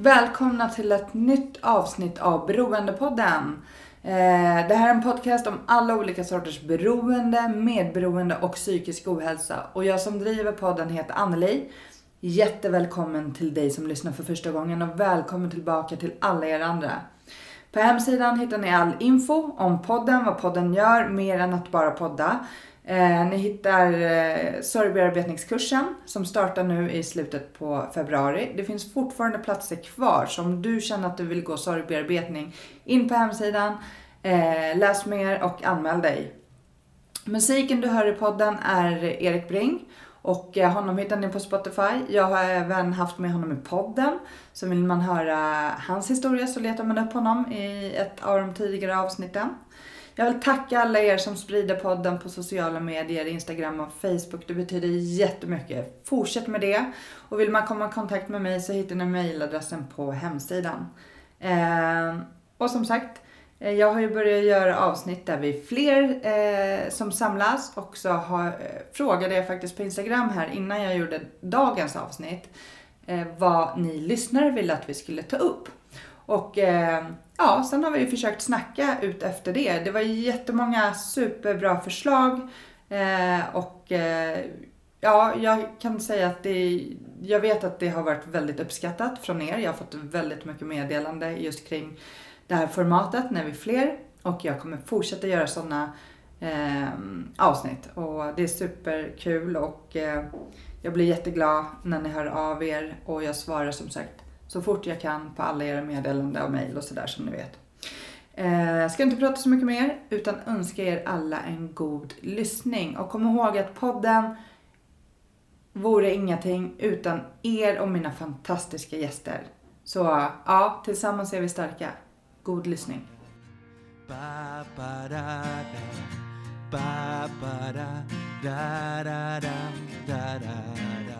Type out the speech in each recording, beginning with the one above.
Välkomna till ett nytt avsnitt av Beroendepodden. Eh, det här är en podcast om alla olika sorters beroende, medberoende och psykisk ohälsa. Och jag som driver podden heter Anneli. Jättevälkommen till dig som lyssnar för första gången och välkommen tillbaka till alla er andra. På hemsidan hittar ni all info om podden, vad podden gör, mer än att bara podda. Eh, ni hittar eh, sorgbearbetningskursen som startar nu i slutet på februari. Det finns fortfarande platser kvar så om du känner att du vill gå sorgbearbetning, in på hemsidan, eh, läs mer och anmäl dig. Musiken du hör i podden är Erik Bring och eh, honom hittar ni på Spotify. Jag har även haft med honom i podden. Så vill man höra hans historia så letar man upp honom i ett av de tidigare avsnitten. Jag vill tacka alla er som sprider podden på sociala medier, Instagram och Facebook. Det betyder jättemycket. Fortsätt med det. Och vill man komma i kontakt med mig så hittar ni mejladressen på hemsidan. Eh, och som sagt, eh, jag har ju börjat göra avsnitt där vi är fler eh, som samlas och så har, eh, frågade jag faktiskt på Instagram här innan jag gjorde dagens avsnitt eh, vad ni lyssnare ville att vi skulle ta upp. Och eh, ja, sen har vi ju försökt snacka ut efter det. Det var jättemånga superbra förslag eh, och eh, ja, jag kan säga att det, jag vet att det har varit väldigt uppskattat från er. Jag har fått väldigt mycket meddelande just kring det här formatet när vi är fler och jag kommer fortsätta göra sådana eh, avsnitt och det är superkul och eh, jag blir jätteglad när ni hör av er och jag svarar som sagt så fort jag kan på alla era meddelanden och mejl och sådär som ni vet. Jag ska inte prata så mycket mer utan önska er alla en god lyssning och kom ihåg att podden vore ingenting utan er och mina fantastiska gäster. Så ja, tillsammans är vi starka. God lyssning. Ba ba da da Ba ba da da da da da da da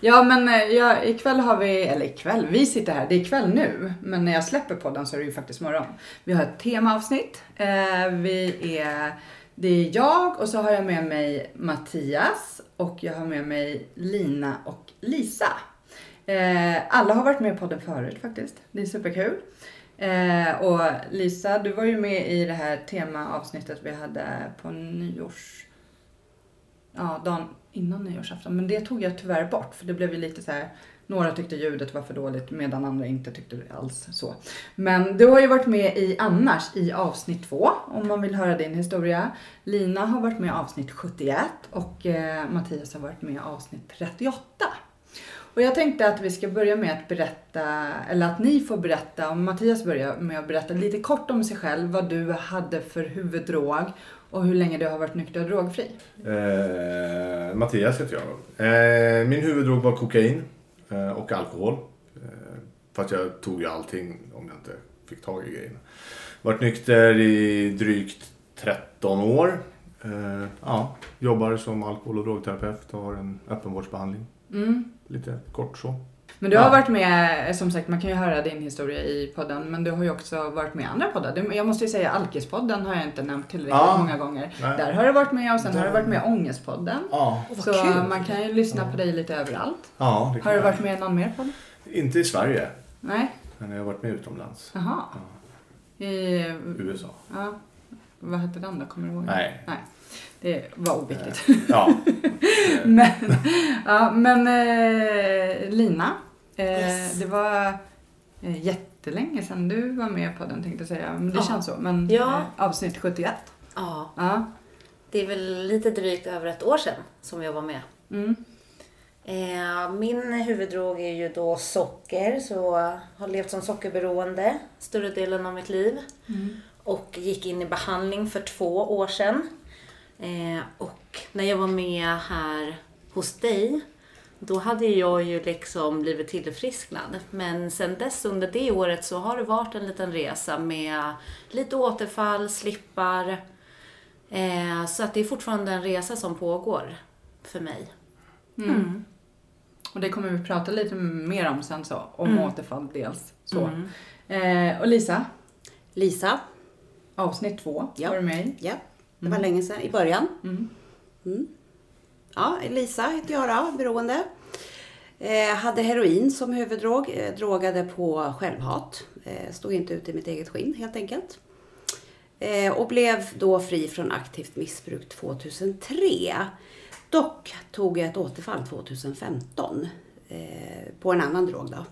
Ja men eh, ja, ikväll har vi, eller ikväll, vi sitter här, det är ikväll nu. Men när jag släpper podden så är det ju faktiskt morgon. Vi har ett temaavsnitt. Eh, vi är, det är jag och så har jag med mig Mattias och jag har med mig Lina och Lisa. Eh, alla har varit med i podden förut faktiskt. Det är superkul. Eh, och Lisa, du var ju med i det här temaavsnittet vi hade på nyårs ja, dagen innan nyårsafton. Men det tog jag tyvärr bort för det blev ju lite så här. Några tyckte ljudet var för dåligt medan andra inte tyckte det alls så. Men du har ju varit med i annars i avsnitt två om man vill höra din historia. Lina har varit med i avsnitt 71 och eh, Mattias har varit med i avsnitt 38. Och jag tänkte att vi ska börja med att berätta, eller att ni får berätta, om Mattias börjar med att berätta lite kort om sig själv, vad du hade för huvuddrog och hur länge du har varit nykter och drogfri. Eh, Mattias heter jag. Eh, min huvuddrog var kokain eh, och alkohol. Eh, fast jag tog ju allting om jag inte fick tag i grejerna. Varit nykter i drygt 13 år. Eh, ja, jobbar som alkohol och drogterapeut och har en öppenvårdsbehandling. Mm. Lite kort så. Men du har Ja. varit med, som sagt man kan ju höra din historia i podden, men du har ju också varit med i andra poddar. Jag måste ju säga Alkispodden har jag inte nämnt tillräckligt Ja. många gånger. Nej. Där har du varit med och sen har du varit med i Ångestpodden. Ja, Så kul! man kan ju lyssna på dig lite överallt. ja det kan Har du varit med i någon mer podd? Inte i Sverige, Nej? men jag har varit med utomlands. Jaha. I, USA. ja. Vad hette den då? Kommer du ihåg? Nej. Nej. Det var oviktigt. Ja. Men, ja, men eh, Lina, eh, Yes. det var eh, jättelänge sedan du var med på den tänkte jag säga. Men det Ja. känns så. Men Ja. eh, avsnitt 71. Ja, Ja. det är väl lite drygt över ett år sedan som jag var med. Mm. Eh, min huvuddrog är ju då socker, så jag har levt som sockerberoende större delen av mitt liv. Och gick in i behandling för två år sedan. Eh, och när jag var med här hos dig, då hade jag ju liksom blivit tillfrisknad. Men sen dess under det året så har det varit en liten resa med lite återfall, slippar. Eh, så att det är fortfarande en resa som pågår för mig. Mm. Och det kommer vi prata lite mer om sen så, om återfall dels. Så. Eh, och Lisa, Lisa, avsnitt två Ja. var du med i. ja, det var länge sedan, i början. Mm. Ja, Lisa heter jag då, beroende. Eh, hade heroin som huvuddrog, eh, drogade på självhat. Eh, stod inte ut i mitt eget skinn helt enkelt. Eh, och blev då fri från aktivt missbruk 2003. Dock tog jag ett återfall 2015 eh, på en annan drog då.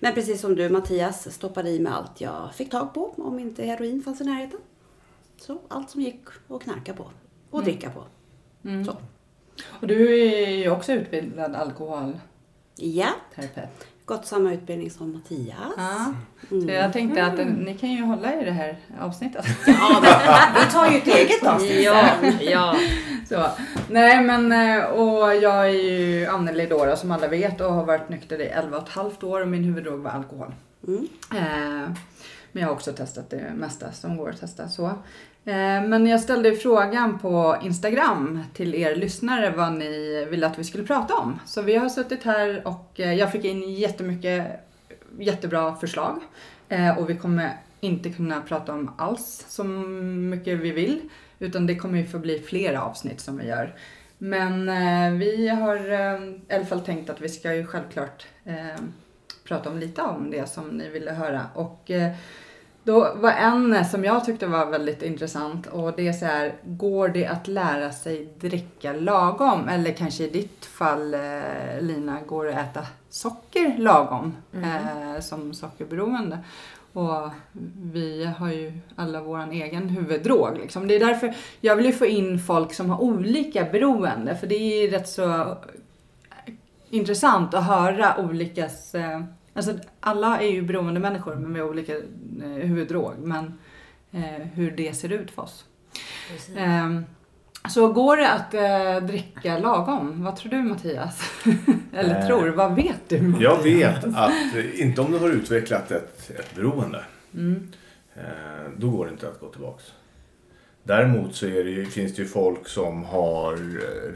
Men precis som du Mattias stoppade i mig allt jag fick tag på om inte heroin fanns i närheten. Så allt som gick att knarka på och dricka på. Så. Och du är ju också utbildad alkoholterapeut. Ja, gått samma utbildning som Mattias. Ja. Så jag tänkte att eh, ni kan ju hålla i det här avsnittet. Ja, vi tar ju ett eget avsnitt. ja. Så. Nej men, eh, och jag är ju Anneli Dora som alla vet och har varit nykter i 11 och ett halvt år och min huvuddrog var alkohol. Mm. Eh, men jag har också testat det mesta som går att testa. Så. Eh, men jag ställde frågan på Instagram till er lyssnare vad ni ville att vi skulle prata om. Så vi har suttit här och eh, jag fick in jättemycket jättebra förslag. Eh, och vi kommer inte kunna prata om alls så mycket vi vill. Utan det kommer ju få bli flera avsnitt som vi gör. Men vi har i alla fall tänkt att vi ska ju självklart prata om lite om det som ni ville höra. Och då var en som jag tyckte var väldigt intressant och det är så här, går det att lära sig dricka lagom? Eller kanske i ditt fall eh, Lina, går det att äta socker lagom eh, som sockerberoende? Och vi har ju alla våran egen huvuddrog liksom. Det är därför jag vill ju få in folk som har olika beroende för det är ju rätt så intressant att höra olikas... Alltså alla är ju beroende människor har olika eh, huvuddrog. Men eh, hur det ser ut för oss. Eh, så går det att eh, dricka lagom? Vad tror du Mattias? Eller Eh, tror, vad vet du? Jag vet att, eh, inte om du har utvecklat ett, ett beroende, Mm. eh, då går det inte att gå tillbaks. Däremot så är det ju, finns det ju folk som har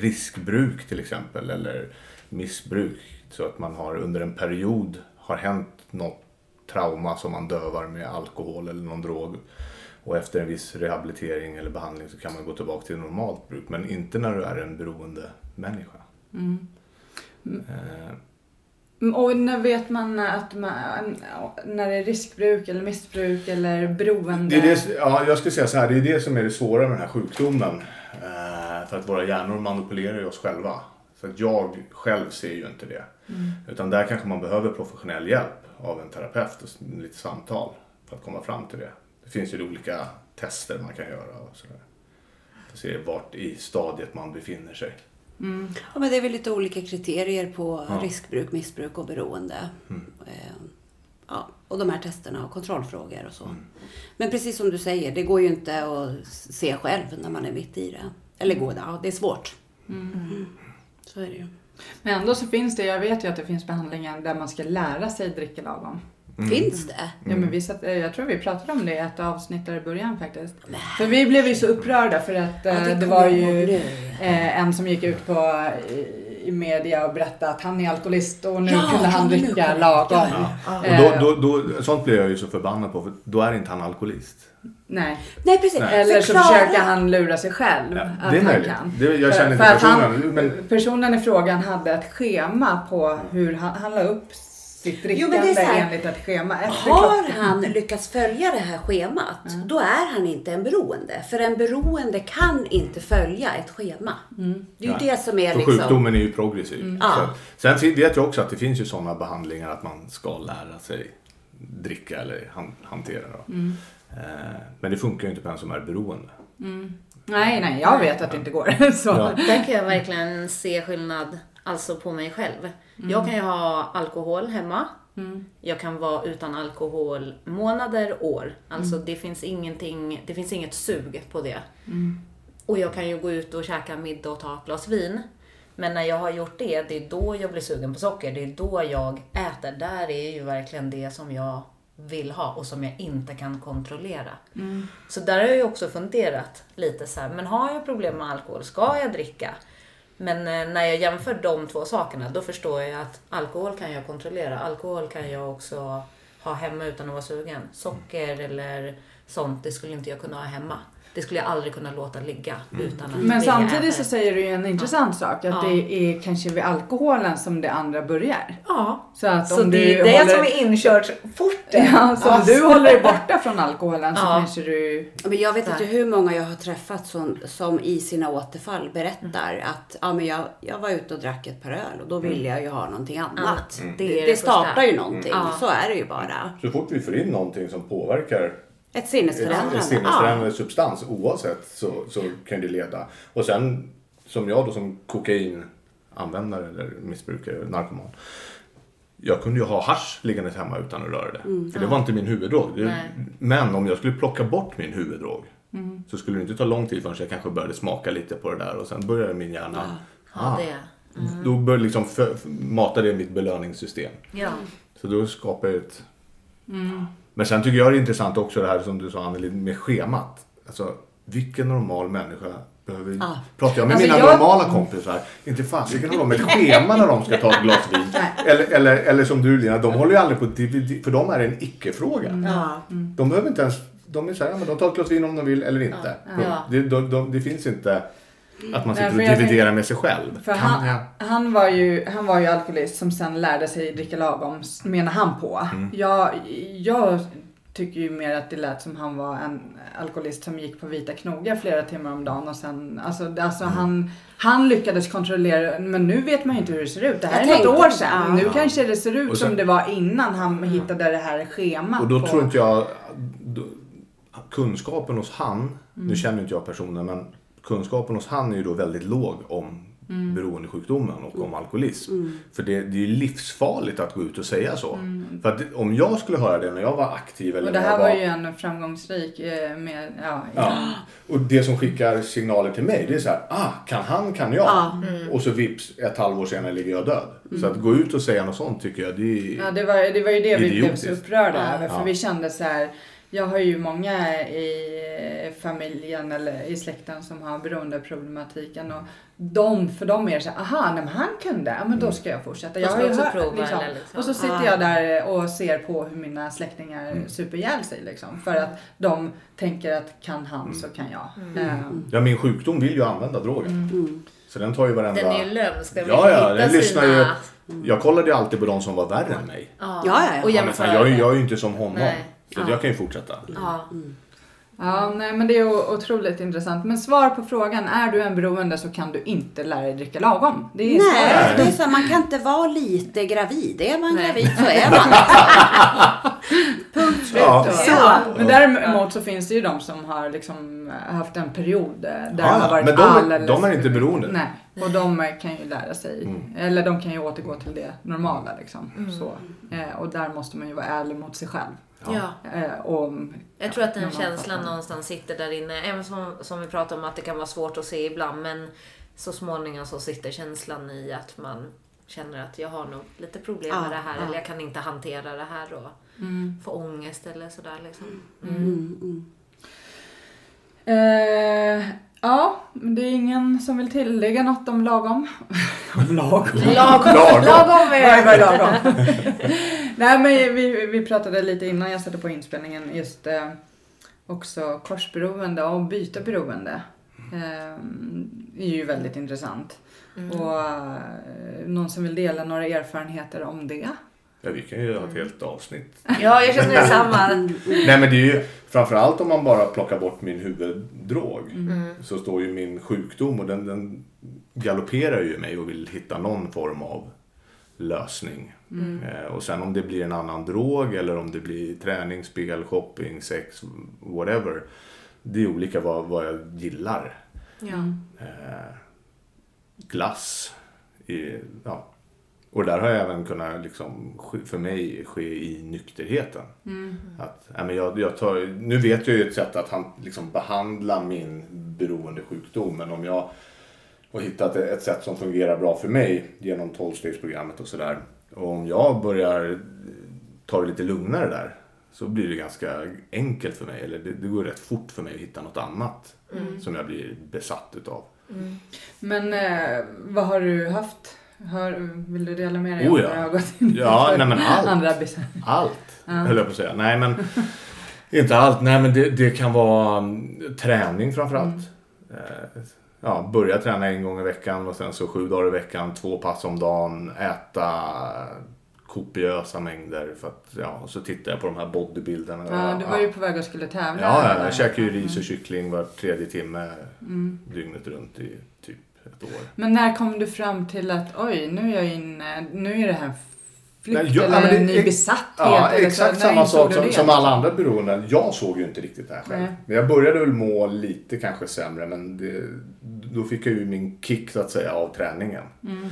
riskbruk till exempel, eller missbruk. Så att man har under en period har hänt något trauma som man dövar med alkohol eller någon drog. Och efter en viss rehabilitering eller behandling så kan man gå tillbaka till normalt bruk. Men inte när du är en beroende människa. Mm. Eh, Och när vet man att man, när det är riskbruk eller missbruk eller beroende? Det är det, ja, jag skulle säga så här, det är det som är det svåra med den här sjukdomen. Eh, för att våra hjärnor manipulerar ju oss själva. Så att jag själv ser ju inte det. Utan där kanske man behöver professionell hjälp av en terapeut och lite samtal för att komma fram till det. Det finns ju olika tester man kan göra och sådär. För att se vart i stadiet man befinner sig. Ja, men det är väl lite olika kriterier på Ja. riskbruk, missbruk och beroende. Eh, Ja, och de här testerna och kontrollfrågor och så. Men precis som du säger, det går ju inte att se själv när man är mitt i det. Eller går det? Ja, det är svårt. Mm. Så är det ju. Men ändå så finns det, jag vet ju att det finns behandlingar där man ska lära sig dricka lagom. Finns det? Ja, men vi satt, eh, jag tror vi pratade om det i ett avsnitt där i början faktiskt. För vi blev ju så upprörda för att eh, Ja, det det, kommer var ju eh, en som gick ut på i, media och berättade att han är alkoholist och nu Ja, kunde han ja, dricka lagom. Och Eh, då, då, då, sånt blir jag ju så förbannad på för då är inte han alkoholist. Nej. Nej, precis. Eller så Förklara. försöker han lura sig själv Ja, att det är han möjligt. kan. Det- jag För- känner för inte att han- personen, men- Personen i frågan hade ett schema på hur han, han la upp sitt Jo, drickande så här, enligt ett schema Har han lyckats följa det här schemat, då är han inte en beroende. För en beroende kan inte följa ett schema. Det är ju Nej. det som är För liksom... sjukdomen är ju progressiv. Ja. Så, sen fin- vet jag också att det finns ju sådana behandlingar att man ska lära sig dricka eller han, hantera. Då. Eh, men det funkar ju inte på en som är beroende. Nej, nej, jag vet att det inte går. Så. Ja. Där kan jag verkligen se skillnad alltså på mig själv. Jag kan ju ha alkohol hemma. Jag kan vara utan alkohol månader, år. Alltså det finns ingenting, det finns inget sug på det. Och jag kan ju gå ut och käka middag och ta ett glas vin. Men när jag har gjort det, det är då jag blir sugen på socker. Det är då jag äter. Där är ju verkligen det som jag vill ha och som jag inte kan kontrollera. Så där har jag ju också funderat lite så här, men har jag problem med alkohol, ska jag dricka? Men eh, när jag jämför de två sakerna, då förstår jag att alkohol kan jag kontrollera. Alkohol kan jag också ha hemma utan att vara sugen. Socker eller sånt, det skulle inte jag kunna ha hemma. Det skulle jag aldrig kunna låta ligga utan att Men samtidigt äta så säger du ju en intressant sak. Att Ja. det är kanske vid alkoholen som det andra börjar. Ja, Så att så om det du är det håller... som är inkörsporten. Ja, så om Alltså. du håller dig borta från alkoholen så Ja. kanske du... Men jag vet Så inte hur många jag har träffat som, som i sina återfall berättar att ja, men jag, jag var ute och drack ett par öl och då ville jag ju ha någonting annat. Annat. Det, Det det, det startar första. ju någonting. Ja. Så är det ju bara. Så fort vi får in någonting som påverkar Ett en sinnesförändrande. sinnesförändrande substans oavsett så, så kan det leda. Och sen som jag då som kokainanvändare eller missbrukare, narkoman. Jag kunde ju ha hasch liggandes hemma utan att röra det. För det var inte min huvuddrog. Nej. men om jag skulle plocka bort min huvuddrog så skulle det inte ta lång tid förrän jag kanske började smaka lite på det där och sen började min hjärna Ja, det. Då började liksom för, mata det mitt belöningssystem. Ja. Så då skapar jag ett... Men sen tycker jag det är intressant också det här som du sa Anneli med schemat. Alltså vilken normal människa behöver... Ja. Pratar jag med Alltså, mina jag- normala kompisar, inte fasiken har de ett schema när de ska ta ett glas vin. eller, eller, eller som du Lina, de håller ju aldrig på DVD, för dem är det en icke-fråga. Ja. De behöver inte ens... De är såhär, ja men de tar ett glas vin om de vill eller inte. Ja. Det, de, de, det finns inte att man sitter och dividerar med sig själv. För han, han, var ju, han var ju alkoholist som sen lärde sig dricka lagom, menar han på. Mm. Jag, jag tycker ju mer att det lät som han var en alkoholist som gick på vita knogar flera timmar om dagen och sen, alltså, alltså Mm. han, han lyckades kontrollera, men nu vet man ju inte hur det ser ut. Det här Jag är något år sedan. ja. Nu kanske det ser ut sen- som det var innan han hittade det här schemat. Och då på, tror inte jag... Då, kunskapen hos han, Mm. nu känner inte jag personen, men kunskapen hos han är ju då väldigt låg om Mm. beroendesjukdomen och om alkoholism. För det, det är ju livsfarligt att gå ut och säga så. För att om jag skulle höra det när jag var aktiv eller Mm. och det här jag var ju en framgångsrik eh, med, ja, Ja. Och det som skickar signaler till mig det är så här, ah, kan han kan jag. Ja. Och så vips, ett halvår senare ligger jag död. Så att gå ut och säga något sånt tycker jag, det är... Ja, det var, det var ju det vi blev Idiotiskt. så upprörda Ja. över. För Ja. vi kände så här. Jag har ju många i familjen eller i släkten som har beroendeproblematiken. Och de, för dem är det så här, aha, nej, men han kunde, ja men då ska jag fortsätta. Jag ska har ju också hört, prova liksom. eller liksom. Och så sitter Ja. jag där och ser på hur mina släktingar super ihjäl sig. Liksom, för att de tänker att kan han så kan jag. Ehm, Ja, min sjukdom vill ju använda drogen. Mm. Så den tar ju varenda... Den är ju lömsk. Den Ja, ja, den lyssnar ju... sina- Jag kollade ju alltid på de som var värre än mig. Ja, Ja, ja, ja. Och jag, är- jag är ju inte som honom. Nej. Så jag kan ju fortsätta. Ja. Ja, nej, men det är otroligt intressant. Men svar på frågan, är du en beroende så kan du inte lära dig dricka lagom. Det är Nej, svaret. det är så, man kan inte vara lite gravid. Är man Nej. gravid så är man. Punkt slut. Ja. Ja. men däremot så finns det ju de som har liksom haft en period eh, där Ja, det har ja, varit men de är- all eller de är inte beroende. Nej, och de eh, kan ju lära sig. Mm. Eller de kan ju återgå till det normala liksom. Mm. Så, eh, och där måste man ju vara ärlig mot sig själv. Ja. Eh, och, Jag tror att den känslan fattar. någonstans sitter där inne. Även som, som vi pratade om att det kan vara svårt att se ibland. Men så småningom så sitter känslan i att man känner att jag har nog lite problem Ja, med det här. ja. Eller jag kan inte hantera det här och Mm. få ångest eller sådär liksom. Mm, mm. Eh, ja, men det är ingen som vill tillägga något om lagom. lagom. Lagom. Lagom. Lagom är vad lagom. Nej men vi, vi pratade lite innan jag satte på inspelningen just eh, också korsberoende och byta beroende. Eh, är ju väldigt intressant. Och eh, någon som vill dela några erfarenheter om det? Ja, vi kan ju ha ett helt avsnitt. Ja, jag känner detsamma. Nej men det är ju framförallt om man bara plockar bort min huvuddrog. Mm. Så står ju min sjukdom och den, den galopperar ju mig och vill hitta någon form av lösning. Eh, och sen om det blir en annan drog eller om det blir träning, spel, shopping, sex, whatever. Det är olika vad, vad jag gillar. Ja. Eh, glass. I, ja. Och där har jag även kunnat, liksom, för mig, ske i nykterheten. Att, ja, men jag, jag tar, nu vet jag ju ett sätt att han, liksom, behandla min beroendesjukdom. Men om jag har hittat ett sätt som fungerar bra för mig genom 12-stegsprogrammet och sådär. Och om jag börjar ta det lite lugnare där så blir det ganska enkelt för mig. Eller det, det går rätt fort för mig att hitta något annat som jag blir besatt utav. Men eh, vad har du haft? Har, vill du dela med dig Oh ja. vad du har gått in Ja, nej men allt. andra Allt, höll jag på att säga. Nej, men inte allt. Nej, men det, det kan vara mm, träning framförallt. Eh, ja, börja träna en gång i veckan och sen så sju dagar i veckan, två pass om dagen, äta kopiösa mängder. För att, ja, och så tittar jag på de här bodybuilderna. Ja, du var ju på väg och skulle tävla. Ja, ja, jag käkar ju ris och kyckling var tredje timme dygnet runt i typ år. Men när kom du fram till att oj, nu är jag inne, nu är det här flykt Nej, jag- ja, eller en ny besatthet? Ja, eller så? exakt När samma sak som, som alla andra beroenden. Jag såg ju inte riktigt det här själv. Nej. Men jag började väl må lite kanske sämre men det, då fick jag ju min kick så att säga av träningen. Mm.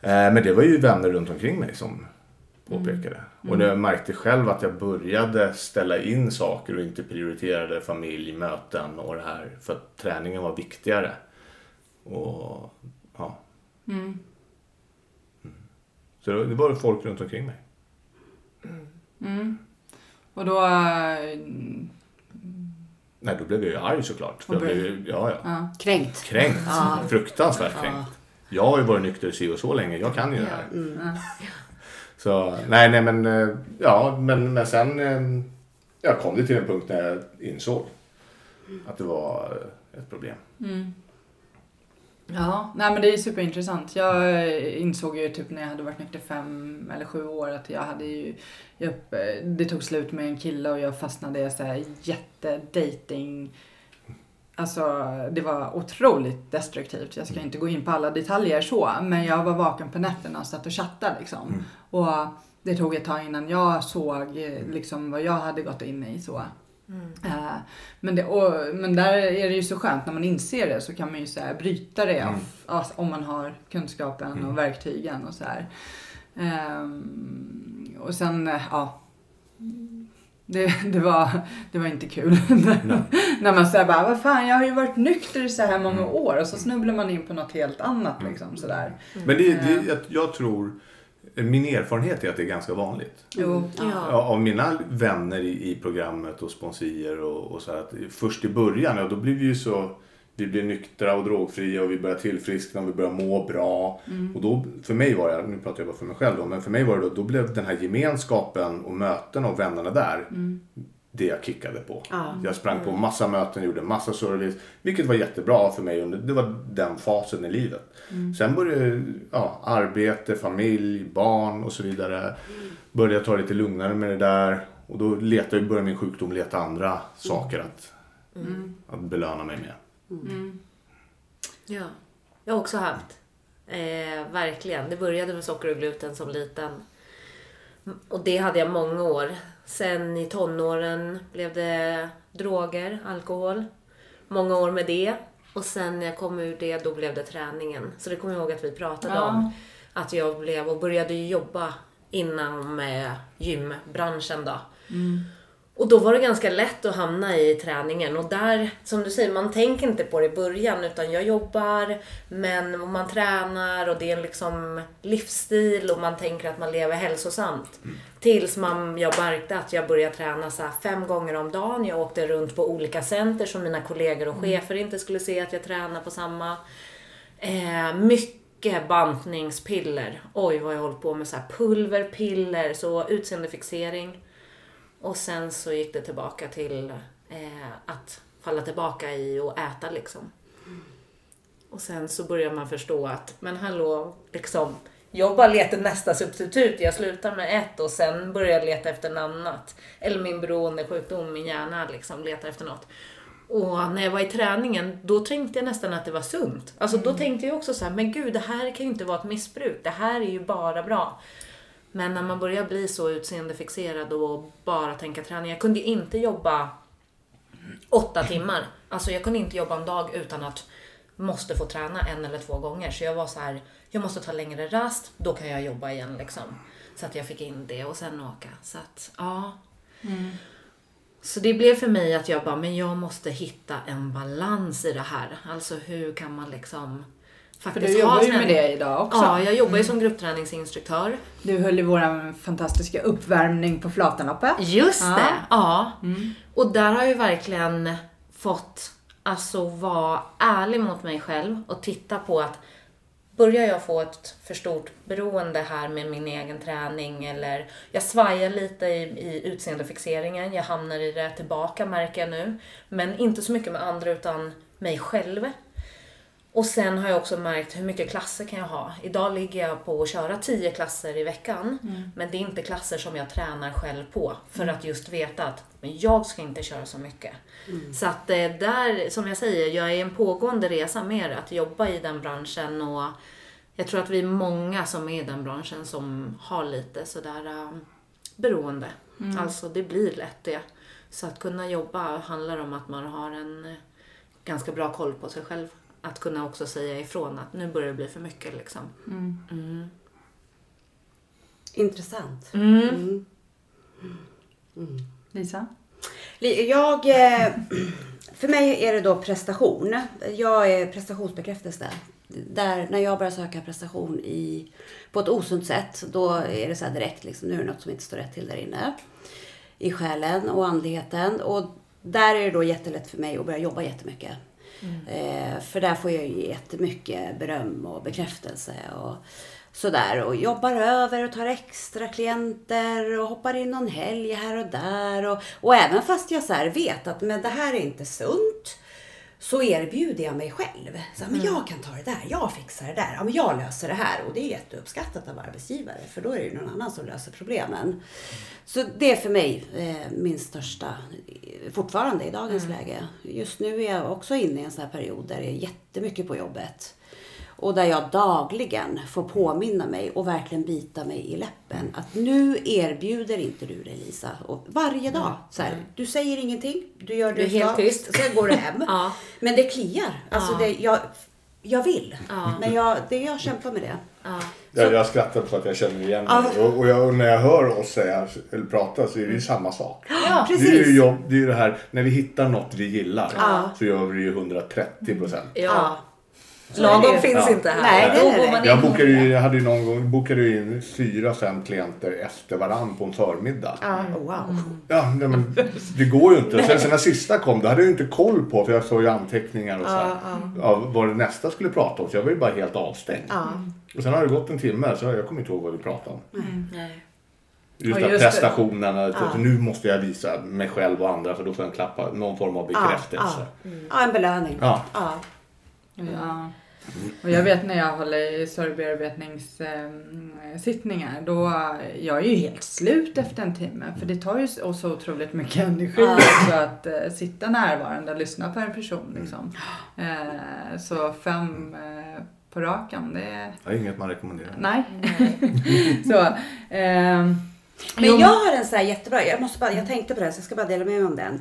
Eh, men det var ju vänner runt omkring mig som påpekade. Mm. Och jag märkte själv att jag började ställa in saker och inte prioriterade familj, möten och det här. För att träningen var viktigare. Och ja. Mm. Så det var folk runt omkring mig. Mm. Och då... äh, Nej, då blev jag ju arg såklart. För jag blev ja, ja. Ja. Kränkt. Kränkt. Ja. Fruktansvärt Ja. kränkt. Jag har ju varit nykter si och så länge. Jag kan ju det här. Mm. Så nej, nej men eh, ja, men, men sen eh, ja, kom det till en punkt när jag insåg att det var eh, ett problem. Ja, nej men det är superintressant. Jag eh, insåg ju typ när jag hade varit nykter fem eller sju år att jag hade ju, jag, eh, det tog slut med en kille och jag fastnade i så här jättedating. Alltså det var otroligt destruktivt. Jag ska inte gå in på alla detaljer så, men jag var vaken på nätterna och satt och chattade liksom. Och det tog ett tag innan jag såg eh, liksom vad jag hade gått in i så. Eh, men, det, och, men där är det ju så skönt när man inser det så kan man ju så här bryta det Mm. alltså, om man har kunskapen och verktygen och så här. Ehm, och sen, ja. Det, det, var, det var inte kul. när man säger bara, vad fan jag har ju varit nykter i så här många år och så snubblar man in på något helt annat liksom sådär. Men det, det, jag, jag tror, min erfarenhet är att det är ganska vanligt. Jo. Ja. Ja, av mina vänner i, i programmet och sponsorer och, och så här, att först i början, ja, då blev vi ju så vi blev nyktra och drogfria och vi började tillfriskna och vi började må bra. Och då, för mig var det, nu pratar jag bara för mig själv då, men för mig var det då, då blev den här gemenskapen och möten och vännerna där det jag kickade på. Ja. Jag sprang på massa möten, gjorde massa service, vilket var jättebra för mig under, det var den fasen i livet. Sen började ja, arbete, familj, barn och så vidare. Började jag ta lite lugnare med det där och då letade, började min sjukdom leta andra saker att, att belöna mig med. Ja, jag har också haft. Eh, verkligen. Det började med socker och gluten som liten. Och det hade jag många år. Sen i tonåren blev det droger, alkohol. Många år med det. Och sen när jag kom ur det, då blev det träningen. Så det kommer jag ihåg att vi pratade Ja. om. Att jag blev och började jobba inom eh, gymbranschen då. Och då var det ganska lätt att hamna i träningen och där, som du säger, man tänker inte på det i början utan jag jobbar, men man tränar och det är en liksom livsstil och man tänker att man lever hälsosamt. Tills man, jag märkte att jag började träna så fem gånger om dagen. Jag åkte runt på olika center så mina kollegor och chefer inte skulle se att jag tränar på samma. Eh, mycket bantningspiller. Oj vad jag hållit på med så här pulverpiller, så utseendefixering. Och sen så gick det tillbaka till eh, att falla tillbaka i och äta liksom. Och sen så börjar man förstå att, men hallå, liksom, jag bara letar nästa substitut. Jag slutar med ett och sen börjar jag leta efter något annat. Eller min beroendesjukdom, min hjärna liksom letar efter något. Och när jag var i träningen, då tänkte jag nästan att det var sunt. Alltså då tänkte jag också så här, men gud, det här kan ju inte vara ett missbruk. Det här är ju bara bra. Men när man börjar bli så utseendefixerad och bara tänka träning. Jag kunde inte jobba åtta timmar. Alltså jag kunde inte jobba en dag utan att måste få träna en eller två gånger. Så jag var så här, jag måste ta längre rast, då kan jag jobba igen liksom. Så att jag fick in det och sen åka. Så att, ja. Så det blev för mig att jag bara, men jag måste hitta en balans i det här. Alltså hur kan man liksom För faktiskt du jobbar ju med det idag också. Ja, jag jobbar ju som gruppträningsinstruktör. Du höll ju våran fantastiska uppvärmning på Flatanloppet. Just Ja. det, ja. Mm. Och där har jag ju verkligen fått alltså vara ärlig mot mig själv och titta på att börjar jag få ett för stort beroende här med min egen träning eller jag svajar lite i, i utseendefixeringen, jag hamnar i det tillbaka märker jag nu. Men inte så mycket med andra utan mig själv. Och sen har jag också märkt hur mycket klasser kan jag ha. Idag ligger jag på att köra 10 klasser i veckan. Men det är inte klasser som jag tränar själv på. För att just veta att men jag ska inte köra så mycket. Så att eh, där, som jag säger, jag är i en pågående resa med det, att jobba i den branschen. Och jag tror att vi är många som är i den branschen som har lite sådär äh, beroende. Alltså det blir lätt det. Så att kunna jobba handlar om att man har en eh, ganska bra koll på sig själv. Att kunna också säga ifrån att nu börjar det bli för mycket liksom. Mm. Intressant. Mm. Mm. Lisa? Li- Jag, eh, för mig är det då prestation. Jag är prestationsbekräftelse. Där, när jag börjar söka prestation i, på ett osunt sätt, då är det så här direkt, liksom, nu är det något som inte står rätt till där inne. I själen och andligheten. Och där är det då jättelätt för mig att börja jobba jättemycket. Eh, för där får jag ju jättemycket beröm och bekräftelse. Och, sådär och jobbar över och tar extra klienter och hoppar in någon helg här och där. Och, och även fast jag så här vet att men det här är inte sunt så erbjuder jag mig själv. Så, men jag kan ta det där, jag fixar det där, ja, men jag löser det här. Och det är jätteuppskattat av arbetsgivare för då är det ju någon annan som löser problemen. Så det är för mig eh, min största, eh, fortfarande i dagens läge. Just nu är jag också inne i en sån här period där det är jättemycket på jobbet. Och där jag dagligen får påminna mig och verkligen bita mig i läppen. Att nu erbjuder inte du dig Lisa. Och varje dag. Så här, du säger ingenting. Du gör det Du är helt tyst. Sen går du hem. Ja. Men det kliar. Alltså Ja. det, jag, jag vill. Ja. Men jag, det, jag kämpar med det. Ja. Jag, jag skrattar för att jag känner igen Ja. mig. Och, och, jag, och när jag hör oss säga, eller prata så är det ju samma sak. Ja, Det är ju jobb, det är ju det här, när vi hittar något vi gillar Ja. så gör vi det ju 130 procent. ja. Det Lagom finns Ja. inte här. Nej, det är det. Jag bokade ju, jag hade ju någon gång bokade ju in fyra, fem klienter efter varann på en förmiddag. Ja, oh, wow. Ja, nej, men det går ju inte. Sen, sen när sista kom, då hade jag ju inte koll på, för jag såg ju anteckningar och så här, av vad det nästa skulle prata om. Så jag var ju bara helt avstängd. Och sen har det gått en timme, så jag kommer inte ihåg vad vi pratade om. Nej. Just Ja, att just det. prestationerna, att Ja. nu måste jag visa mig själv och andra för då får jag en klappa, någon form av bekräftelse. Ja, ja, en belöning. Ja. Och jag vet när jag håller i sorgbearbetningssittningar då, jag är ju helt slut efter en timme för det tar ju så otroligt mycket energi också att eh, sitta närvarande och lyssna på en person liksom. Eh, så fem eh, på raken, det är... Det är inget man rekommenderar. Nej. så, ehm, Men jag har en så här jättebra, jag, måste bara, jag tänkte på det här så jag ska bara dela med mig om den.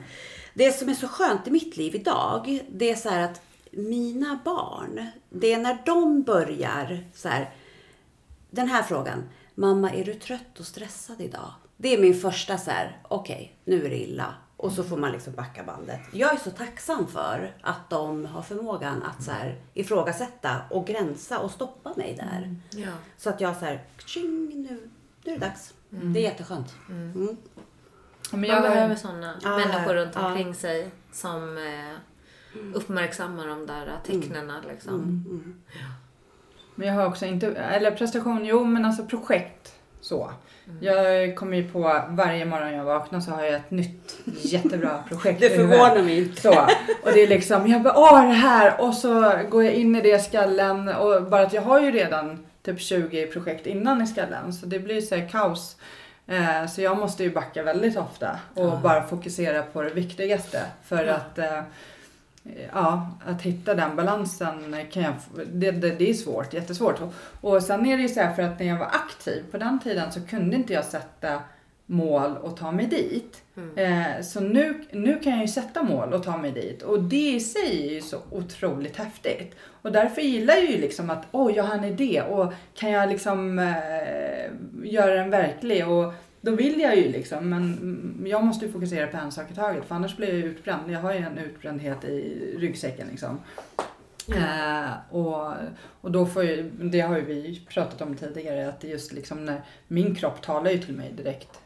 Det som är så skönt i mitt liv idag, det är så här att mina barn, det är när de börjar så här, den här frågan. Mamma, är du trött och stressad idag? Det är min första så här, okej, nu är det illa. Och så får man liksom backa bandet. Jag är så tacksam för att de har förmågan att så här, ifrågasätta och gränsa och stoppa mig där. Ja. Så att jag så här, tjing, nu, nu är det dags. Det är jätteskönt. Mm. men jag Man behöver sådana Ja, människor runt ja. omkring sig som eh, uppmärksammar de där tecknen. Liksom. Mm. Men jag har också inte, eller prestation, jo men alltså projekt så. Jag kommer ju på varje morgon jag vaknar så har jag ett nytt jättebra projekt Det förvånar mig inte. Så. Och det är liksom, jag bara åh det här och så går jag in i det skallen och bara att jag har ju redan typ 20 projekt innan i skallen så det blir så här kaos. Eh, så jag måste ju backa väldigt ofta och bara fokusera på det viktigaste för att eh, Ja, att hitta den balansen kan jag, det, det, det är svårt, jättesvårt. Och, och sen är det ju så här för att när jag var aktiv på den tiden så kunde inte jag sätta mål och ta mig dit. Mm. Eh, så nu, nu kan jag ju sätta mål och ta mig dit. Och det i sig är ju så otroligt häftigt. Och därför gillar jag ju liksom att, oj jag har en idé och kan jag liksom eh, göra den verklig? Och då vill jag ju liksom, men mm, jag måste ju fokusera på en sak i taget för annars blir jag utbränd. Jag har ju en utbrändhet i ryggsäcken liksom. Eh, och, och då får ju, det har ju vi pratat om tidigare, att det just liksom när min kropp talar ju till mig direkt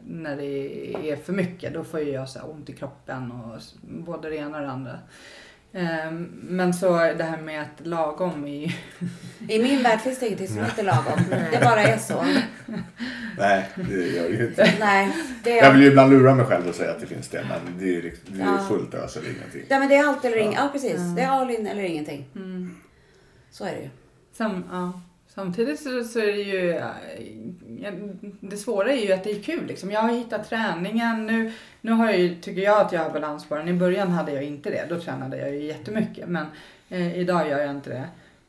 när det är för mycket. Då får ju jag så ont i kroppen och både det ena och det andra. Eh, men så det här med att lagom är ju I min värld finns det ingenting som heter lagom. Det bara är så. Nej, det gör det ju inte. Nej, det Jag är, vill ju ibland lura mig själv och säga att det finns det, men det är, liksom- det är Ja. fullt ös eller ingenting. ja, men det är allt eller inget. Ja, precis. Det är all in eller ingenting. Så är det ju. Sam, ja. Samtidigt så, så är det ju, ja, det svåra är ju att det är kul liksom. Jag har hittat träningen. Nu, nu har jag ju, tycker jag att jag har balans på den. I början hade jag inte det. Då tränade jag ju jättemycket. Men eh, idag gör jag inte det.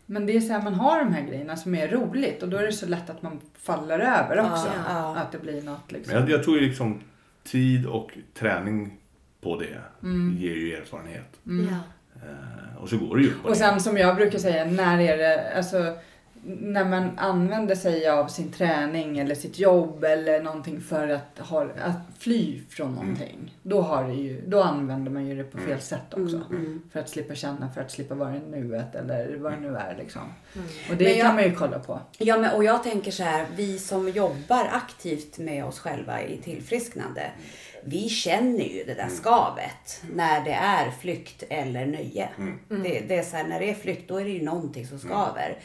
Men det är så här, man har de här grejerna som är roligt och då är det så lätt att man faller över också. Ja, ja. Att det blir något liksom. Men jag, jag tror ju liksom tid och träning på det Mm. ger ju erfarenhet. Ja. Eh, och så går det ju Och det. sen som jag brukar säga, när är det, alltså när man använder sig av sin träning eller sitt jobb eller någonting för att, ha, att fly från någonting. Då, har det ju, då använder man ju det på fel sätt också. För att slippa känna, för att slippa vara i nuet eller vad det nu är liksom. Och det Men jag- kan man ju kolla på. Ja, men, och jag tänker så här, vi som jobbar aktivt med oss själva i tillfrisknande, vi känner ju det där skavet när det är flykt eller nöje. Det, det är så här, när det är flykt då är det ju någonting som skaver.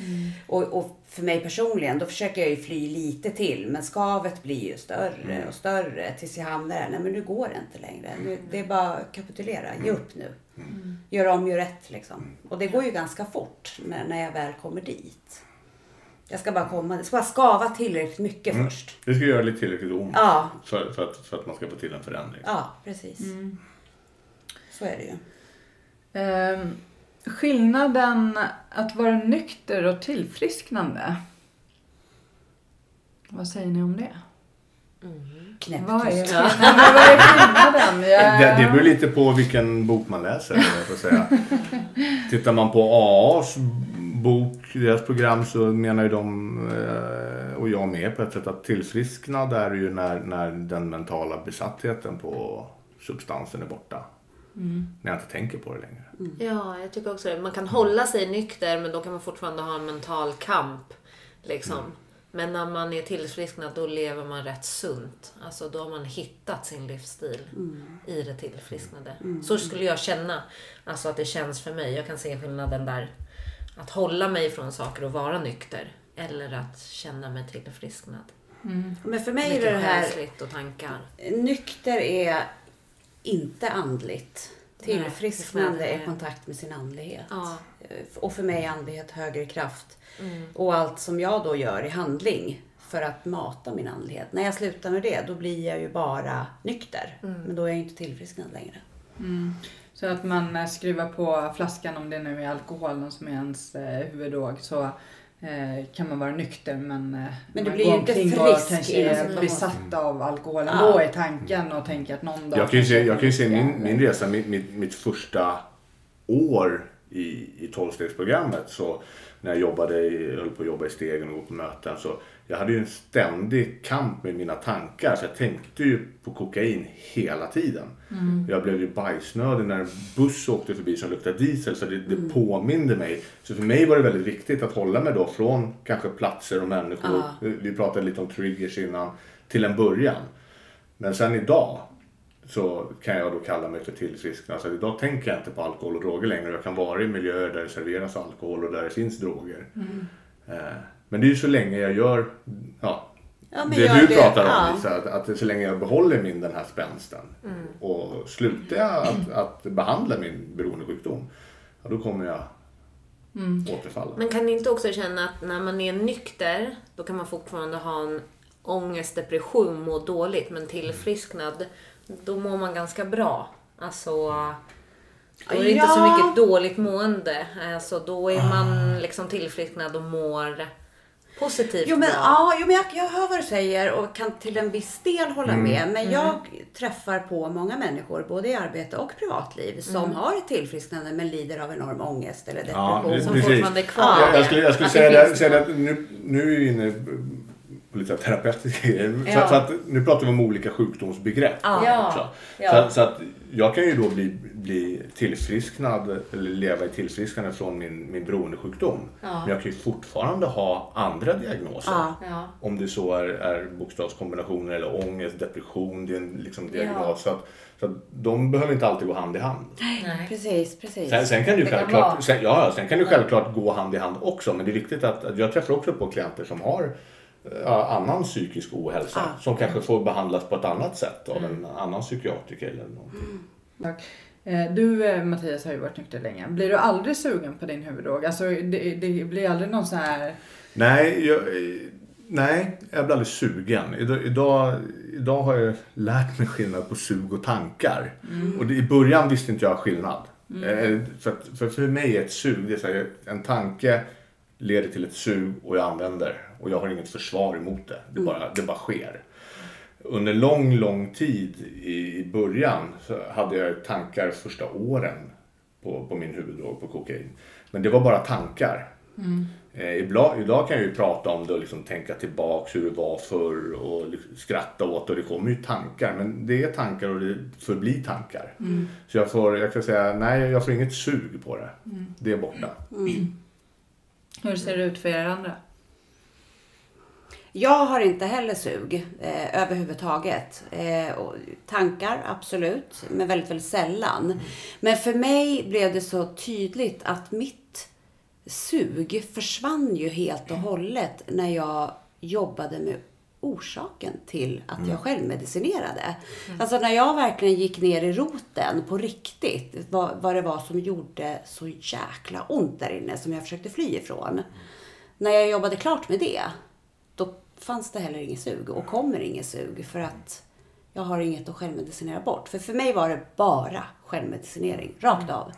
Och, och för mig personligen, då försöker jag ju fly lite till, men skavet blir ju större och större tills jag hamnar där, nej men nu går det inte längre. Nu, det är bara att kapitulera, ge upp nu. Gör om, gör rätt liksom. Och det går ju ganska fort när, när jag väl kommer dit. Jag ska bara komma, det ska bara skava tillräckligt mycket först. Det ska göra lite tillräckligt ont Ja, för, för, att, för att man ska få till en förändring. ja precis. Så är det ju. Ehm, skillnaden att vara nykter och tillfrisknande. Vad säger ni om det? Knäppt Vad är, vad är skillnaden? Jag- Det, det beror lite på vilken bok man läser. jag säga. Tittar man på AAs bok, deras program, så menar ju de, eh, och jag med på ett sätt, att tillfrisknad är ju när, när den mentala besattheten på substansen är borta. När jag inte tänker på det längre. Ja, jag tycker också det. Man kan hålla sig nykter men då kan man fortfarande ha en mental kamp. Liksom. Men när man är tillfrisknad då lever man rätt sunt. Alltså då har man hittat sin livsstil i det tillfrisknade. Så skulle jag känna. Alltså att det känns för mig. Jag kan se skillnaden där. Att hålla mig från saker och vara nykter. Eller att känna mig tillfrisknad. Men för mig är det Mycket här, och tankar. nykter är inte andligt. Tillfrisknande är kontakt med sin andlighet. Ja. Och för mig är andlighet högre kraft. Mm. Och allt som jag då gör i handling för att mata min andlighet. När jag slutar med det, då blir jag ju bara nykter. Mm. Men då är jag inte tillfrisknad längre. Så att man eh, skruvar på flaskan om det nu är alkoholen som är ens eh, huvuddrog så eh, kan man vara nykter men, eh, Men du blir ju inte omkring och frisk kanske är besatt av alkoholen Ja. då i tanken och tänker att någon dag Jag kan ju se, jag kan se min, min resa, mitt, mitt, mitt första år i, i tolvstegsprogrammet. Så när jag jobbade i, höll på att jobba i stegen och gå på möten. Så jag hade ju en ständig kamp med mina tankar. Så jag tänkte ju på kokain hela tiden. Jag blev ju bajsnödig när en buss åkte förbi som luktade diesel. Så det, det påminde mig. Så för mig var det väldigt viktigt att hålla mig då från kanske platser och människor. Vi pratade lite om triggers innan. Till en början. Men sen idag så kan jag då kalla mig för tillfrisknad. Så idag tänker jag inte på alkohol och droger längre. Jag kan vara i miljöer där det serveras alkohol och där det finns droger. Eh, Men det är ju så länge jag gör ja, Ja, det gör du det, pratar om ja. Lisa. Att, att så länge jag behåller min den här spänsten. Och slutar jag att, att behandla min beroendesjukdom. Ja, då kommer jag återfalla. Men kan ni inte också känna att när man är nykter, då kan man fortfarande ha en ångest, depression, må dåligt. Men tillfrisknad, då mår man ganska bra. Alltså, då är det inte så Ja. mycket dåligt mående. Alltså, då är man liksom tillfrisknad och mår positivt Jo men, bra. ja, jo, men jag, jag hör vad du säger och kan till en viss del hålla Mm. med. Men jag träffar på många människor, både i arbete och privatliv, som har ett tillfrisknande men lider av enorm ångest eller Ja, depression. Som precis. fortfarande är kvar. Jag, jag skulle, jag skulle säga, det, säga att nu, nu är vi inne på lite terapeutiska grejer. Ja. Så, så att nu pratar vi om olika sjukdomsbegrepp Ja. också. Ja. Så, så att jag kan ju då bli, bli tillfrisknad eller leva i tillfrisknande från min, min beroendesjukdom. Ja. Men jag kan ju fortfarande ha andra diagnoser. Ja. Ja. Om det så är, är bokstavskombinationer eller ångest, depression, det är en liksom diagnos. Så, att, så att de behöver inte alltid gå hand i hand. Nej. Precis, precis. Sen, sen kan kan självklart, sen, ja, ja, sen kan det självklart gå hand i hand också. Men det är viktigt att, att jag träffar också på klienter som har annan psykisk ohälsa. Ah. Som kanske får behandlas på ett annat sätt av Mm. en annan psykiatriker eller någonting. Tack. Eh, Du eh, Mattias har ju varit nykter länge. Blir du aldrig sugen på din huvuddrog? Alltså det, det blir aldrig någon sån här... Nej, jag, nej, jag blir aldrig sugen. Idag, idag, har jag lärt mig skillnad på sug och tankar. Och det, i början visste inte jag skillnad. Eh, För, att, för, för mig är ett sug, det är så här, en tanke leder till ett sug och jag använder. Och jag har inget försvar emot det. Det bara, det bara sker. Under lång, lång tid i, i början så hade jag tankar första åren på, på min huvuddrog, på kokain. Men det var bara tankar. Eh, ibland, idag kan jag ju prata om det och liksom tänka tillbaks hur det var förr och liksom skratta åt det och det kommer ju tankar. Men det är tankar och det förblir tankar. Så jag får, jag kan säga, nej jag får inget sug på det. Det är borta. Hur ser det ut för er andra? Jag har inte heller sug eh, överhuvudtaget. Eh, tankar, absolut, men väldigt, väldigt sällan. Men för mig blev det så tydligt att mitt sug försvann ju helt och hållet när jag jobbade med orsaken till att jag självmedicinerade. Alltså när jag verkligen gick ner i roten på riktigt, vad, vad det var som gjorde så jäkla ont där inne som jag försökte fly ifrån. När jag jobbade klart med det, då fanns det heller inget sug och kommer inget sug för att jag har inget att självmedicinera bort. För för mig var det bara självmedicinering, rakt av.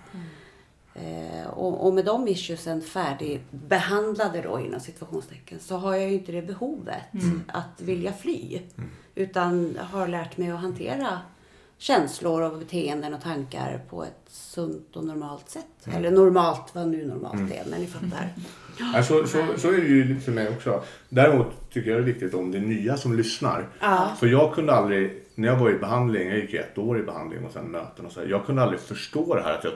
Eh, och, och med de issuesen färdigbehandlade då inom situationstecken så har jag ju inte det behovet att vilja fly. Utan har lärt mig att hantera känslor och beteenden och tankar på ett sunt och normalt sätt. Eller normalt, vad nu normalt är, men ni fattar. Ja, så, så, så är det ju för mig också. Däremot tycker jag det är viktigt om det är nya som lyssnar. Ja. För jag kunde aldrig, när jag var i behandling, jag gick ett år i behandling och sen möten och så här, Jag kunde aldrig förstå det här att jag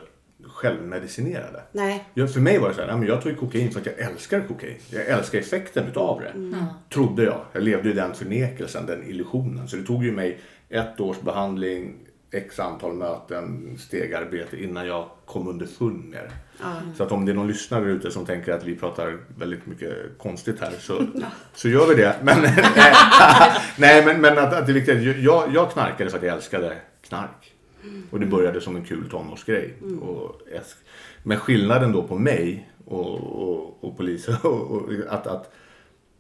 självmedicinerade. Nej. Jag, för mig var det så här, jag tog kokain för att jag älskar kokain. Jag älskar effekten utav det. Trodde jag. Jag levde i den förnekelsen, den illusionen. Så det tog ju mig ett års behandling, x antal möten, stegarbete innan jag kom underfund med det. Så att om det är någon lyssnare ute som tänker att vi pratar väldigt mycket konstigt här så, så gör vi det. Men, nej, men, men att, att det är viktigt. Jag, jag knarkade för att jag älskade knark. Och det började som en kul tonårsgrej. Och äsk- men skillnaden då på mig och, och, och polisen och, och att, att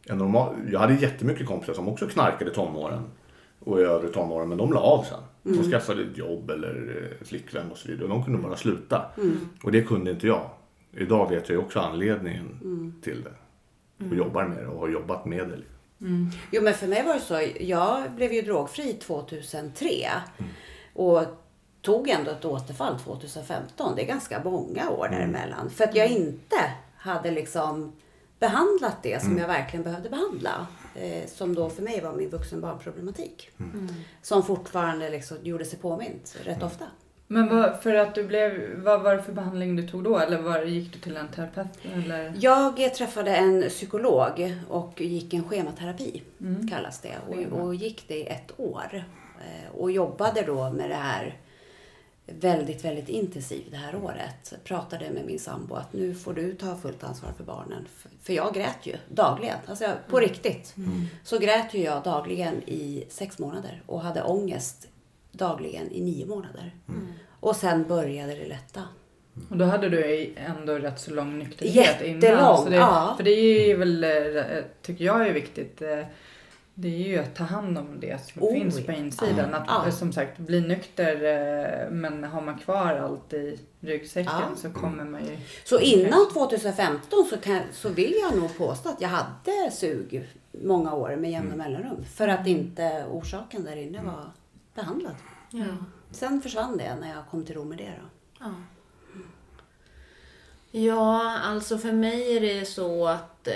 en normal, jag hade jättemycket kompisar som också knarkade i tonåren och i övre tonåren men de la av sen. De skaffade ett jobb eller eh, flickvän och så vidare. De kunde bara sluta. Och det kunde inte jag. Idag vet jag också anledningen till det. Och jobbar med det och har jobbat med det. Jo men för mig var det så, jag blev ju drogfri 2003. Och tog ändå ett återfall 2015. Det är ganska många år däremellan. För att jag inte hade liksom behandlat det som jag verkligen behövde behandla. Eh, som då för mig var min vuxenbarnproblematik. Som fortfarande liksom gjorde sig påmint rätt ofta. Men vad, för att du blev, vad var det för behandling du tog då? Eller var, gick du till en terapeut? Eller? Jag träffade en psykolog och gick en schematerapi, kallas det. Och, och gick det i ett år. Eh, Och jobbade då med det här väldigt, väldigt intensivt det här året. Pratade med min sambo att nu får du ta fullt ansvar för barnen. För- jag grät ju dagligen, alltså jag- på riktigt. Så grät ju jag dagligen i sex månader och hade ångest dagligen i nio månader. Och sen började det lätta. Och då hade du ändå rätt så lång nykterhet Jättelång, innan. Så det, ja. För det är ju väl, eh, tycker jag är viktigt. Eh, Det är ju att ta hand om det som Oh, finns på insidan. Ja. Att Ja. som sagt bli nykter eh, men har man kvar allt i ryggsäcken Ja. så kommer man ju... Så innan 2015 så, kan, så vill jag nog påstå att jag hade sug många år med jämna mellanrum. För att inte orsaken där inne var behandlad. Ja. Sen försvann det när jag kom till ro med det då. Ja. Alltså för mig är det så att eh,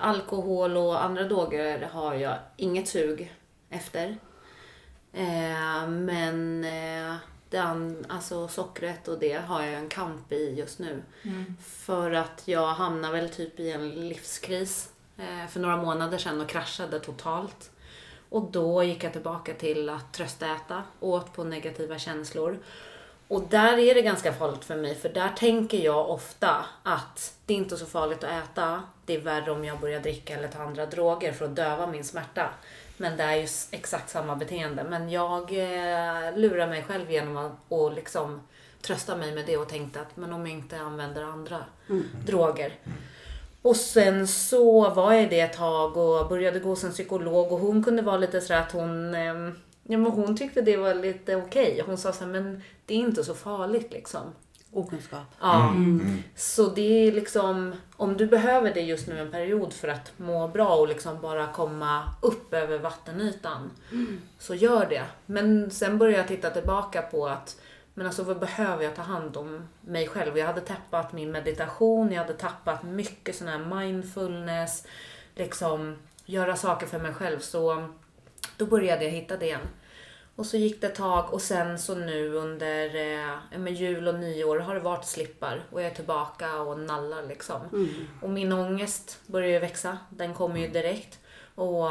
alkohol och andra droger har jag inget sug efter. Eh, men eh, den, alltså sockret och det har jag en kamp i just nu. För att jag hamnar väl typ i en livskris eh, för några månader sedan och kraschade totalt. Och då gick jag tillbaka till att tröstäta, åt på negativa känslor. Och där är det ganska farligt för mig för där tänker jag ofta att det är inte så farligt att äta. Det är värre om jag börjar dricka eller ta andra droger för att döva min smärta. Men det är ju exakt samma beteende. Men jag eh, lurar mig själv genom att och liksom trösta mig med det och tänkte att men om jag inte använder andra droger. Och sen så var jag det ett tag och började gå hos en psykolog och hon kunde vara lite sådär att hon ehm, Ja men hon tyckte det var lite okej. Hon sa så här, men det är inte så farligt liksom. Okunskap. Ja. Så det är liksom, om du behöver det just nu en period för att må bra och liksom bara komma upp över vattenytan. Så gör det. Men sen börjar jag titta tillbaka på att men alltså vad behöver jag ta hand om mig själv? Jag hade tappat min meditation, jag hade tappat mycket sån här mindfulness, liksom göra saker för mig själv. Så då började jag hitta det igen. Och så gick det ett tag och sen så nu under eh, jul och nyår har det varit slippar och jag är tillbaka och nallar liksom. Och min ångest börjar ju växa, den kommer ju direkt. Och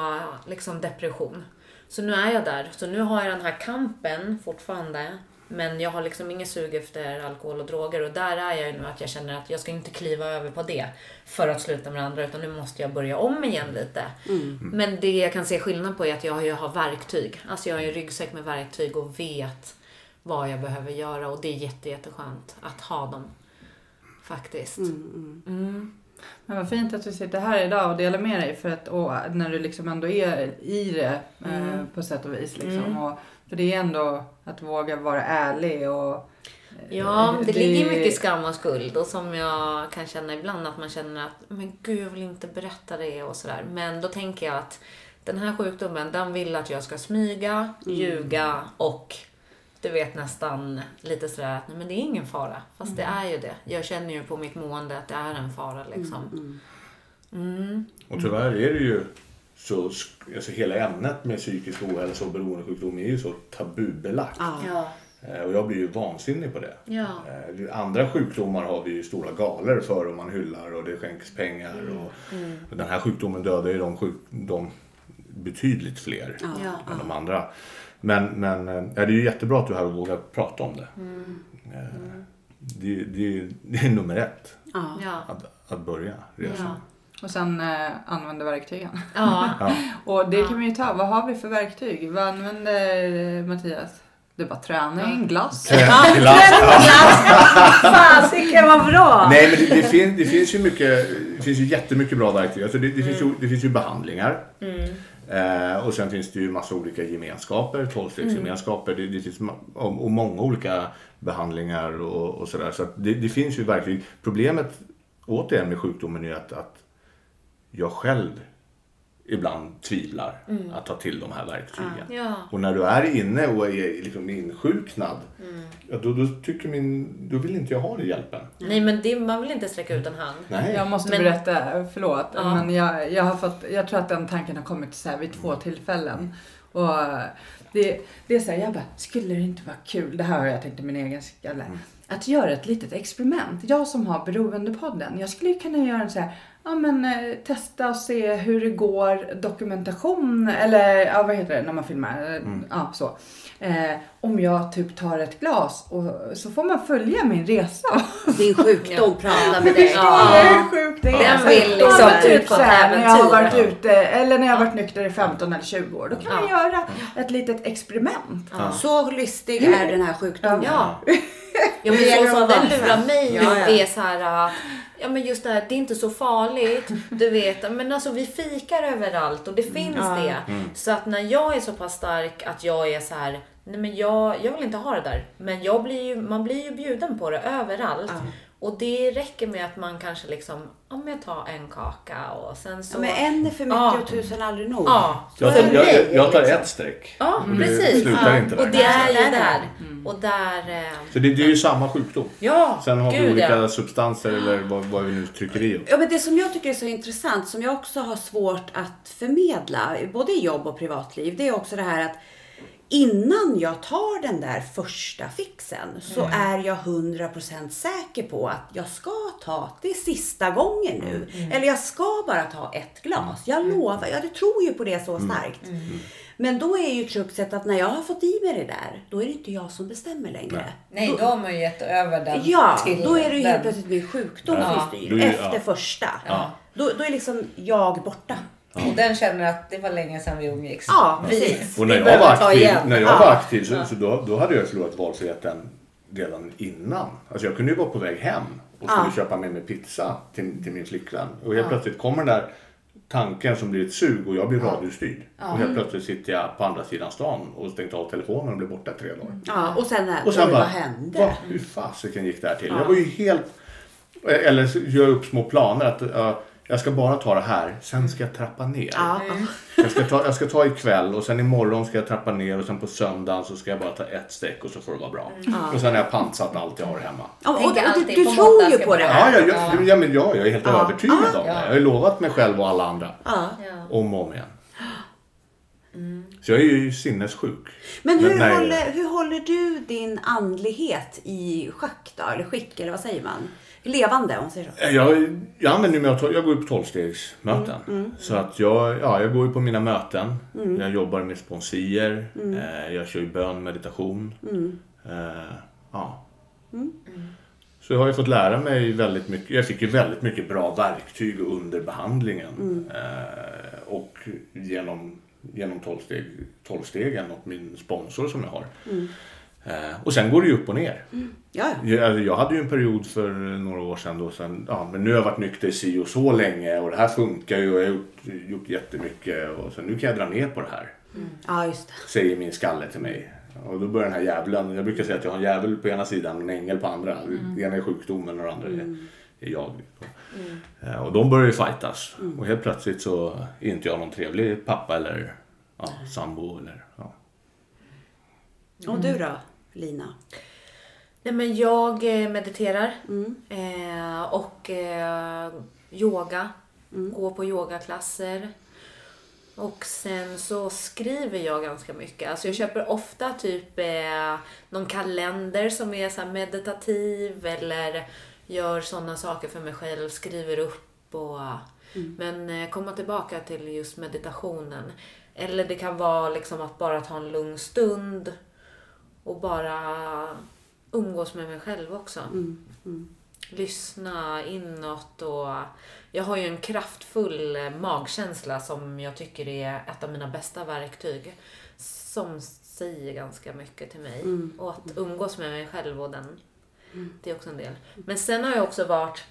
liksom depression. Så nu är jag där. Så nu har jag den här kampen fortfarande. Men jag har liksom ingen sug efter alkohol och droger och där är jag ju nu att jag känner att jag ska inte kliva över på det för att sluta med det andra utan nu måste jag börja om igen lite. Men det jag kan se skillnad på är att jag ju har verktyg. Alltså jag har ju en ryggsäck med verktyg och vet vad jag behöver göra och det är jätte, jätteskönt att ha dem. Faktiskt. Mm. Men vad fint att du sitter här idag och delar med dig för att, och när du liksom ändå är i det eh, på sätt och vis. Liksom. Mm. Och, för det är ändå att våga vara ärlig och eh, Ja, det, det- ligger mycket skam och skuld och som jag kan känna ibland att man känner att men gud jag vill inte berätta det och sådär. Men då tänker jag att den här sjukdomen den vill att jag ska smyga, ljuga och du vet nästan lite sådär att nej men det är ingen fara. Fast det är ju det. Jag känner ju på mitt mående att det är en fara liksom. Mm. Och tyvärr är det ju så, alltså hela ämnet med psykisk ohälsa och beroendesjukdom är ju så tabubelagt. Ja. Eh, Och jag blir ju vansinnig på det. Ja. Eh, Andra sjukdomar har vi ju stora galor för och man hyllar och det skänks pengar. Och, Mm. och den här sjukdomen dödar ju de, sjuk, de betydligt fler Ja. än de andra. Men, men eh, ja, det är ju jättebra att du är här och vågar prata om det. Mm. Eh, Det, det, det är nummer ett, att, att börja resan. Och sen eh, använda verktygen. Ja. Och det kan vi ju ta. Vad har vi för verktyg? Vad använder Mattias? Du bara träning, glass. Fasiken vad bra! Nej men det, det, finns, det finns ju mycket, det finns ju jättemycket bra verktyg. Alltså det, det, finns ju, det finns ju behandlingar. Eh, och sen finns det ju massa olika gemenskaper, tolvstegsgemenskaper. Det, det finns och, och många olika behandlingar och, och sådär. Så att det, det finns ju verktyg. Problemet återigen med sjukdomen är att, att jag själv ibland tvivlar att ta till de här verktygen. Ja. Och när du är inne och är liksom insjuknad, ja, då, då, tycker min, då vill inte jag ha den hjälpen. Nej men det, man vill inte sträcka ut en hand. Nej. Jag måste Men- berätta, förlåt, Ja. men jag, jag har fått, jag tror att den tanken har kommit så här vid två tillfällen. Och det, det är så här, jag bara, skulle det inte vara kul, det här har jag tänkt i min egen skalle, att göra ett litet experiment. Jag som har beroendepodden, jag skulle kunna göra en så här, ja men eh, testa och se hur det går, dokumentation, eller ja vad heter det när man filmar, Eh, ja så. Eh, om jag typ tar ett glas och så får man följa min resa. Din sjukdom pratar med dig. Förstår du hur sjukt det är? Den vill ja, liksom men ut på ett När jag har varit ute, eller när jag har varit nykter i 15 eller 20 år, då kan man Ja. göra ett litet experiment. Så listig är den här sjukdomen. Ja. Ja men så som den lurar mig Ja, ja. är så här. Ja men just det här, det är inte så farligt. Du vet, men alltså vi fikar överallt och det finns det. Så att när jag är så pass stark att jag är så här, nej men jag, jag vill inte ha det där. Men jag blir ju, man blir ju bjuden på det överallt. Och det räcker med att man kanske liksom, om jag tar en kaka och sen så... Ja, men en är för mycket Ja. och tusen aldrig nog. Ja, Jag, jag, mig, jag tar ett streck. Ja, det precis. slutar inte där. Och det är ju där. Och där... eh, Så det, det är ju samma sjukdom. Ja, Sen har vi olika ja. substanser eller vad, vad vi nu trycker i. Ja, men det som jag tycker är så intressant, som jag också har svårt att förmedla, både i jobb och privatliv, det är också det här att innan jag tar den där första fixen så är jag 100% säker på att jag ska ta, det sista gången nu. Eller jag ska bara ta ett glas. Jag lovar, jag tror ju på det så starkt. Men då är ju kruxet att när jag har fått i mig det där, då är det inte jag som bestämmer längre. Nej, då har man ju gett över den Ja, till då är det ju helt plötsligt min sjukdom Ja. som styr. Då efter ja. första. Ja. Då, då är liksom jag borta. Och den känner att det var länge sedan vi umgicks. Ja, precis. Och när jag var aktiv, när jag Ja. var aktiv så, så då, då hade jag förlorat valfriheten redan innan. Alltså jag kunde ju vara på väg hem och skulle Ja. köpa med mig pizza till, till min flickvän. Och helt plötsligt kommer den där tanken som blir ett sug och jag blir radiostyrd. Och helt plötsligt sitter jag på andra sidan stan och stängt av telefonen och blir borta tre dagar. Ja, och sen, Och sen bara, vad hände? vad, hur fasiken gick det här till? Jag var ju helt... Eller gör jag upp små planer att ja, jag ska bara ta det här, sen ska jag trappa ner. Ja, Jag, ska ta, jag ska ta ikväll och sen imorgon ska jag trappa ner och sen på söndagen så ska jag bara ta ett streck och så får det vara bra. Och sen har jag pantsatt allt jag har hemma. ja och, och, du, du tror ju på det jag här. Ja, jag, jag, ja. men ja, jag är helt övertygad om det. Ja. Jag har ju lovat mig själv och alla andra. Ja. Om och om igen. Så jag är ju sinnessjuk. Men hur, när- håller, hur håller du din andlighet i schack då? Eller skick, eller vad säger man? Levande, om man säger så. Jag, jag använder mig av, jag går ju på tolvstegsmöten. Mm, Så att jag, ja, jag går ju på mina möten. Jag jobbar med sponsier. Eh, jag kör ju bön, meditation. Mm. Eh, ja. Så jag har ju fått lära mig väldigt mycket. Jag fick ju väldigt mycket bra verktyg under behandlingen. Mm. Eh, och genom, genom tolvsteg, tolvstegen och min sponsor som jag har. Mm. Eh, och sen går det ju upp och ner. Ja, ja. Jag, alltså, jag hade ju en period för några år sedan då sen, ja men nu har jag varit nykter si och så länge och det här funkar ju och jag har gjort, gjort jättemycket och så nu kan jag dra ner på det här. ja just det. Säger min skalle till mig. Och då börjar den här djävulen, jag brukar säga att jag har en djävul på ena sidan och en ängel på andra. Det ena är sjukdomen och det andra är, är jag. Eh, Och de börjar ju fightas. Och helt plötsligt så är inte jag någon trevlig pappa eller ja, sambo eller ja. Och du då, Lina? Nej men jag eh, mediterar Mm. eh, och eh, yoga. Mm. Går på yogaklasser. Och sen så skriver jag ganska mycket. Alltså jag köper ofta typ eh, någon kalender som är så meditativ eller gör sådana saker för mig själv. Skriver upp och... Men eh, komma tillbaka till just meditationen. Eller det kan vara liksom att bara ta en lugn stund och bara umgås med mig själv också. Lyssna inåt och jag har ju en kraftfull eh, magkänsla som jag tycker är ett av mina bästa verktyg. Som säger ganska mycket till mig. Och att umgås med mig själv och den, det är också en del. Men sen har jag också varit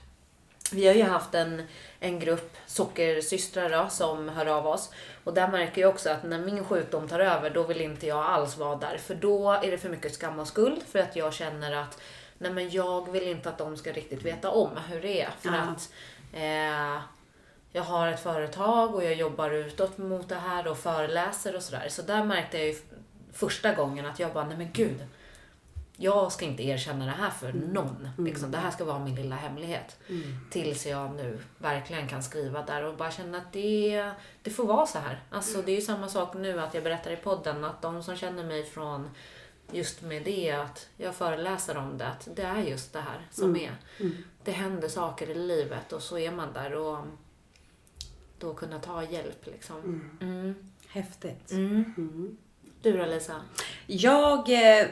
vi har ju haft en, en grupp sockersystrar då, som hör av oss. Och där märker jag också att när min sjukdom tar över, då vill inte jag alls vara där. För då är det för mycket skam och skuld. För att jag känner att nej men jag vill inte att de ska riktigt veta om hur det är. För Ja. att eh, jag har ett företag och jag jobbar utåt mot det här och föreläser och sådär. Så där märkte jag ju första gången att jag bara, nej men gud. Jag ska inte erkänna det här för någon. Liksom. Det här ska vara min lilla hemlighet. Tills jag nu verkligen kan skriva där och bara känna att det, det får vara så här. Alltså, det är ju samma sak nu att jag berättar i podden att de som känner mig från just med det att jag föreläser om det, att det är just det här som är. Det händer saker i livet och så är man där och då kunna ta hjälp liksom. Mm. Häftigt. Mm. Du då Lisa? Jag, eh,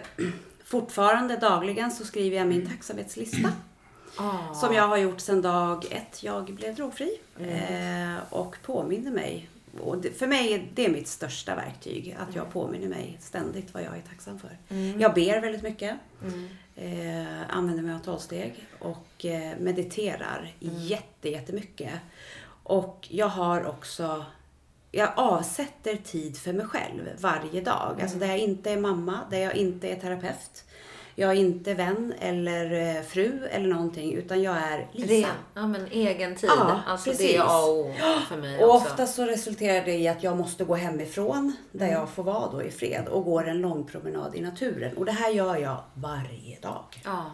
fortfarande dagligen så skriver jag min tacksamhetslista. Ah. Som jag har gjort sedan dag ett jag blev drogfri. Eh, och påminner mig och det, för mig är det mitt största verktyg. Att jag påminner mig ständigt vad jag är tacksam för. Jag ber väldigt mycket. Eh, använder mig av tolvsteg och eh, mediterar jätte, jättemycket. Och jag har också jag avsätter tid för mig själv varje dag. Alltså där jag inte är mamma, där jag inte är terapeut. Jag är inte vän eller eh, fru eller någonting utan jag är Lisa. Ja men egen tid. Ja, alltså det precis. är A och O för mig Och också. ofta så resulterar det i att jag måste gå hemifrån där Mm. jag får vara då i fred och går en lång promenad i naturen. Och det här gör jag varje dag. Ja,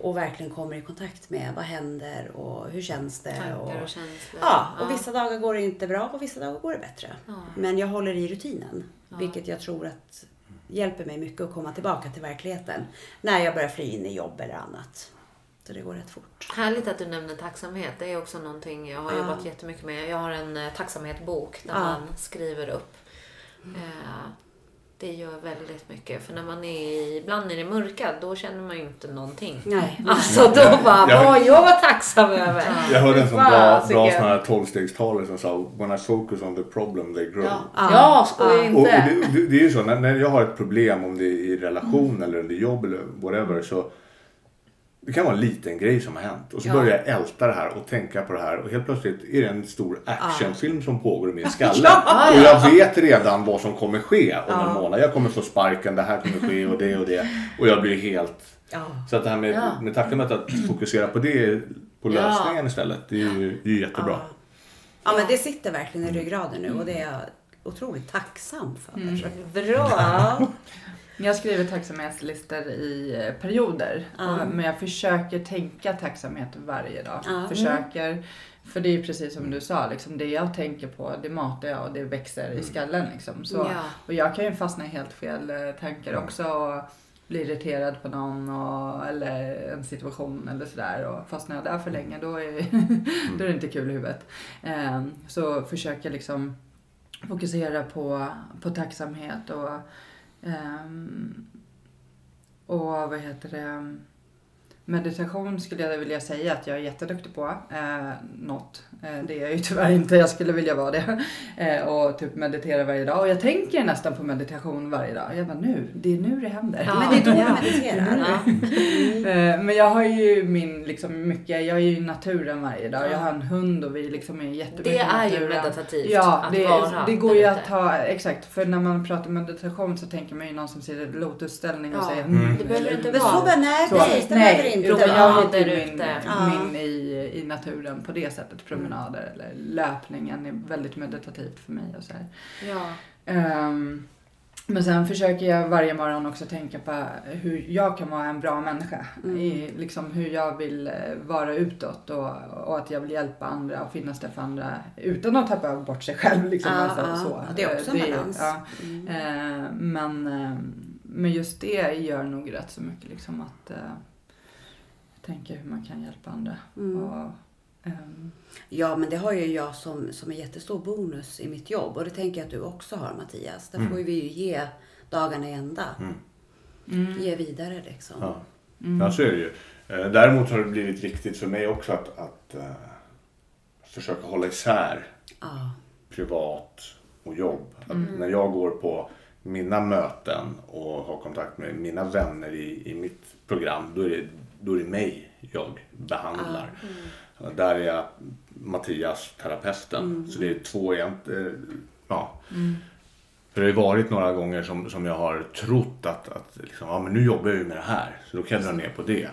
och verkligen kommer i kontakt med vad händer och hur känns det. tankar och, och känslor. Ja, och vissa dagar går det inte bra och vissa dagar går det bättre. Ja. Men jag håller i rutinen. Vilket jag tror att hjälper mig mycket att komma tillbaka till verkligheten. När jag börjar fly in i jobb eller annat. Så det går rätt fort. Härligt att du nämner tacksamhet. Det är också någonting jag har Ja. jobbat jättemycket med. Jag har en eh, tacksamhetsbok där Ja. man skriver upp. Eh, det gör väldigt mycket. För när man är ibland i det mörka, då känner man ju inte någonting. Nej. Alltså då bara, Jag- vad jag var tacksam över. Jag hörde en sån bra, bra sån här tolvstegstalare som sa When I focus on the problem they grow. Ja. Ja, skoja Och, och inte. det, det, det är ju så, när, när jag har ett problem, om det är i relation eller under jobb eller whatever, så det kan vara en liten grej som har hänt. Och så Ja. börjar jag älta det här och tänka på det här och helt plötsligt är det en stor actionfilm som pågår i min skalle. Ja. Och jag vet redan vad som kommer ske om en månad. Jag kommer få sparken, det här kommer ske och det och det. Och jag blir helt... Ja. Så att det här med, Ja. med tacksamhet att fokusera på det, på Ja. lösningen istället, det är ju, det är jättebra. Ja. ja, men det sitter verkligen i ryggraden nu och det är jag otroligt tacksam för. Bra. Ja. Jag skriver tacksamhetslistor i eh, perioder. Ja. Och, men jag försöker tänka tacksamhet varje dag. Ja. Försöker. För det är ju precis som du sa, liksom, det jag tänker på det matar jag och det växer i skallen. Liksom. Så, Ja. Och jag kan ju fastna i helt fel eh, tankar också. Och bli irriterad på någon och, eller en situation eller sådär. Och fastnar jag där för länge då är, då är det inte kul i huvudet. Eh, så försöker liksom fokusera på, på tacksamhet och Um, och vad heter det? Meditation skulle jag vilja säga att jag är jätteduktig på. Eh, något. Eh, det är jag ju tyvärr inte. Jag skulle vilja vara det. Eh, och typ meditera varje dag. Och jag tänker nästan på meditation varje dag. Jag bara nu, det är nu det händer. Ja. Men det är då Ja. du mediterar. Ja. Eh, Men jag har ju min, liksom mycket, jag är ju i naturen varje dag. Jag har en hund och vi liksom är jättemycket Det är ju meditativt Ja, att det, vara det går ju att ta, exakt. För när man pratar meditation så tänker man ju någon som sitter i lotusställning och Ja, säger Mm. det behöver inte Men vara. så bara, nej Så, precis, det behöver inte vara. jag Promenader hittar min, min i, i naturen på det sättet. Promenader eller löpningen är väldigt meditativt för mig. Och så här. Ja. Ehm, men sen försöker jag varje morgon också tänka på hur jag kan vara en bra människa. Mm. I, liksom hur jag vill eh, vara utåt och, och att jag vill hjälpa andra och finnas där för andra utan att tappa bort sig själv. Liksom, Ja, alltså, ja. så. Det är också en balans. ja. Mm. Eh, men, eh, men just det gör nog rätt så mycket. Liksom att eh, tänka hur man kan hjälpa andra. Mm. Och, ehm, Ja, men det har ju jag som, som en jättestor bonus i mitt jobb. Och det tänker jag att du också har Mattias. Där får ju vi ju ge dagarna i ända. mm, Ge vidare liksom. Ja. ja, så är det ju. Eh, Däremot har det blivit viktigt för mig också att, att eh, försöka hålla isär Ja. privat och jobb. Att När jag går på mina möten och har kontakt med mina vänner i, i mitt program, då är, det, då är det mig jag behandlar. Där är jag Mattias, terapeuten. Så det är två egentligen, ja. För det har ju varit några gånger som, som jag har trott att, att liksom, ja, men nu jobbar jag ju med det här, så då kan jag dra ner på det.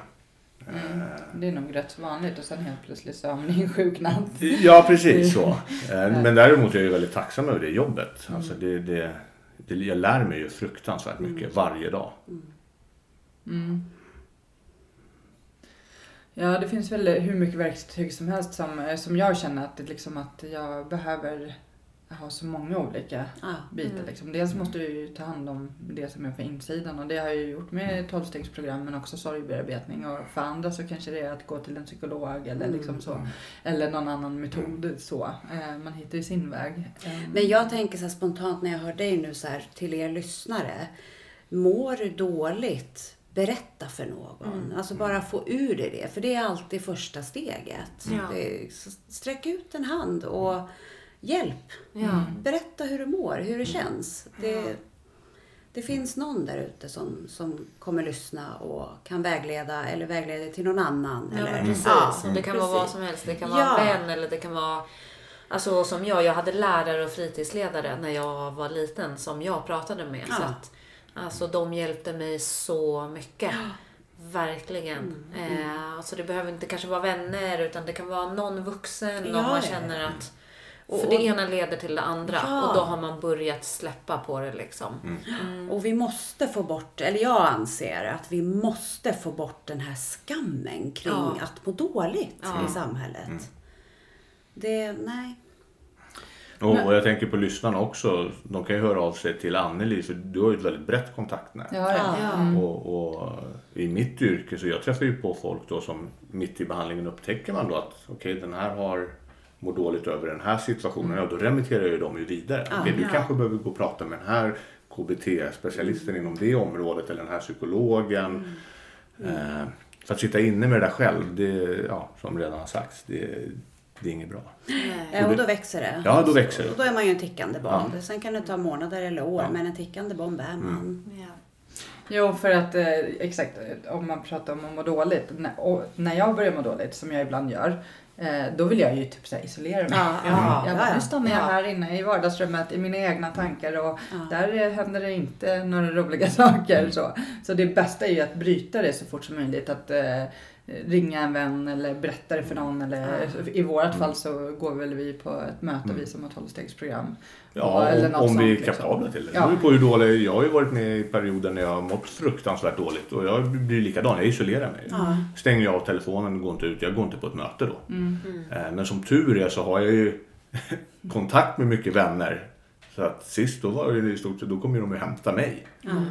det är nog rätt vanligt och sen helt plötsligt så har man insjuknat. Ja, precis så. Eh, Men däremot är jag väldigt tacksam över det jobbet. Alltså det, det, det, jag lär mig ju fruktansvärt mycket varje dag. Mm. Ja, det finns väl hur mycket verktyg som helst som, eh, som jag känner att, det liksom att jag behöver ha så många olika Ja. bitar. Liksom. Dels måste jag ju ta hand om det som är på insidan och det har jag ju gjort med tolvstegsprogram men också sorgbearbetning. Och för andra så kanske det är att gå till en psykolog eller liksom så. Eller någon annan metod så. Eh, Man hittar ju sin väg. Eh, Men jag tänker så spontant när jag hör dig nu så här till er lyssnare. Mår du dåligt? Berätta för någon. Alltså bara få ur dig det. För det är alltid första steget. Ja. Det är, så sträck ut en hand och hjälp. Ja. Berätta hur du mår, hur det känns. Det, det finns någon där ute som, som kommer lyssna och kan vägleda eller vägleda till någon annan. Ja, eller, precis. Ja, det kan vara precis. vad som helst. Det kan Ja. vara en vän eller det kan vara Alltså som jag, jag hade lärare och fritidsledare när jag var liten som jag pratade med. Så Ja. att, alltså de hjälpte mig så mycket. Verkligen. Mm, Eh, alltså det behöver inte kanske vara vänner utan det kan vara någon vuxen om Ja, man ja, känner att Och- för det ena leder till det andra Ja. och då har man börjat släppa på det liksom. Och vi måste få bort, eller jag anser att vi måste få bort den här skammen kring Ja. att må dåligt Ja. i samhället. Det, nej. Och, och jag tänker på lyssnarna också. De kan ju höra av sig till Anneli för du har ju ett väldigt brett kontaktnät. Ja, ja. Ja. Och, och i mitt yrke så jag träffar ju på folk då som mitt i behandlingen upptäcker man då att okej den här har mår dåligt över den här situationen. Ja då remitterar ju de ju vidare. Okej du Ja. kanske behöver gå och prata med den här KBT-specialisten inom det området eller den här psykologen. Eh, för att sitta inne med det där själv, det, ja, som redan har sagts, det, det är inget bra. Ja, och då växer det. Ja, då växer det. Och då är man ju en tickande bomb. Sen kan det ta månader eller år, men en tickande bomb är man. Ja. Jo, för att eh, exakt, eh, om man pratar om att må dåligt. När, och när jag börjar må dåligt, som jag ibland gör, eh, då vill jag ju typ så här, isolera mig. Ja, ja, jag ja, bara, ja. nu stannar jag Ja. här inne i vardagsrummet i mina egna tankar och Ja. där händer det inte några roliga saker. Så, så det bästa är ju att bryta det så fort som möjligt. Att eh, ringa en vän eller berätta det för någon. Eller, I vårt fall så går väl vi på ett möte, vi som har 12-stegsprogram. Ja, eller om, något om vi är liksom. kapabla till det. Ja. Det beror på hur dålig, jag har ju varit med i perioder när jag har mått fruktansvärt dåligt och jag blir likadan, jag isolerar mig. Ja. Stänger jag av telefonen, går inte ut, jag går inte på ett möte då. Mm. Eh, Men som tur är så har jag ju kontakt med mycket vänner. Så att sist då var det i stort sett, då kom ju de och hämtade mig.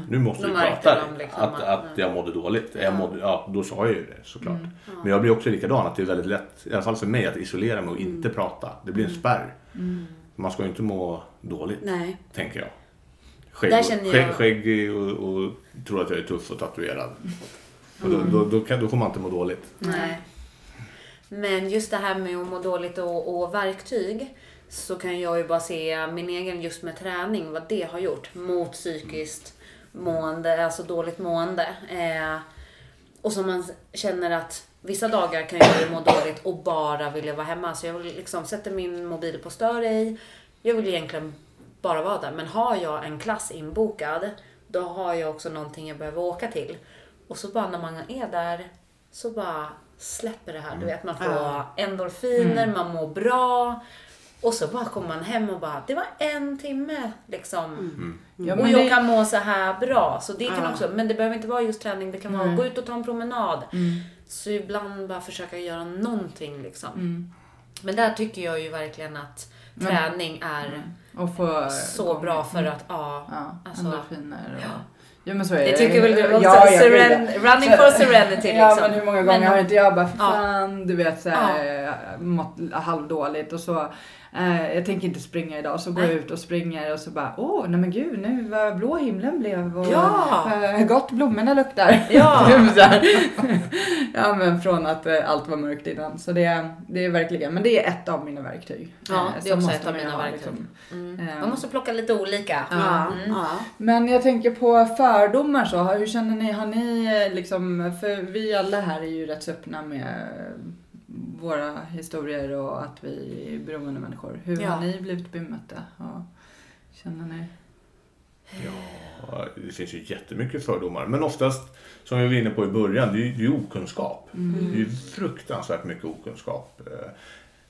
Nu måste Då vi prata de liksom att, att- att jag mådde dåligt. Jag mådde, ja, då sa jag ju det såklart. Mm. Men jag blir också likadan, att det är väldigt lätt, i alla fall för mig, att isolera mig och Mm. inte prata. Det blir en spärr. Man ska ju inte må dåligt Nej. tänker jag. Skägg, Där och- känner skägg, jag- skägg och, och tror att jag är tuff och tatuerad. Och då, då, då, kan, då får man inte må dåligt. Nej. Men just det här med att må dåligt och, och verktyg så kan jag ju bara se min egen just med träning, vad det har gjort mot psykiskt mående, alltså dåligt mående. Eh, och som man känner att vissa dagar kan jag ju må dåligt och bara vilja vara hemma. Så jag vill liksom sätta min mobil på stör ej. Jag vill egentligen bara vara där. Men har jag en klass inbokad, då har jag också någonting jag behöver åka till. Och så bara när man är där, så bara släpper det här. Du vet, man får endorfiner, man mår bra. Och så bara kommer man hem och bara, det var en timme liksom. Ja, Och jag det- kan må så här bra. Så det kan Ja. också, men det behöver inte vara just träning. Det kan vara Nej. gå ut och ta en promenad. Mm. Så ibland bara försöka göra någonting liksom. Mm. Men där tycker jag ju verkligen att träning är Och få så bra för mm. att, ja. Ja, Alltså- endorfiner och... Ja men så är det. Det tycker väl du också? Ja, ja, Seren- ja. running Så- for serenity Ja liksom. men hur många gånger Men- har inte jag bara, för Ja. fan, du vet såhär, mått halvdåligt och så. Eh, jag tänker inte springa idag, så går jag ut och springer och så bara, åh nej men gud nu vad blå himlen blev och Ja. eh, gott blommorna luktar. Ja. Ja men från att eh, allt var mörkt innan. Så det, det är verkligen, men det är ett av mina verktyg. Ja, Eh, det är så också måste ett av mina ha, verktyg. liksom. Mm. Eh, Man måste plocka lite olika. Ja. Mm. ja. Men jag tänker på fördomar så. Hur känner ni? Har ni eh, liksom, för vi alla här är ju rätt öppna med våra historier och att vi är beroende människor. Hur Ja. har ni blivit bemötta? Ja. Känner ni? Ja, det finns ju jättemycket fördomar. Men oftast, som vi var inne på i början, det är ju okunskap. Det är ju fruktansvärt mycket okunskap. Eh,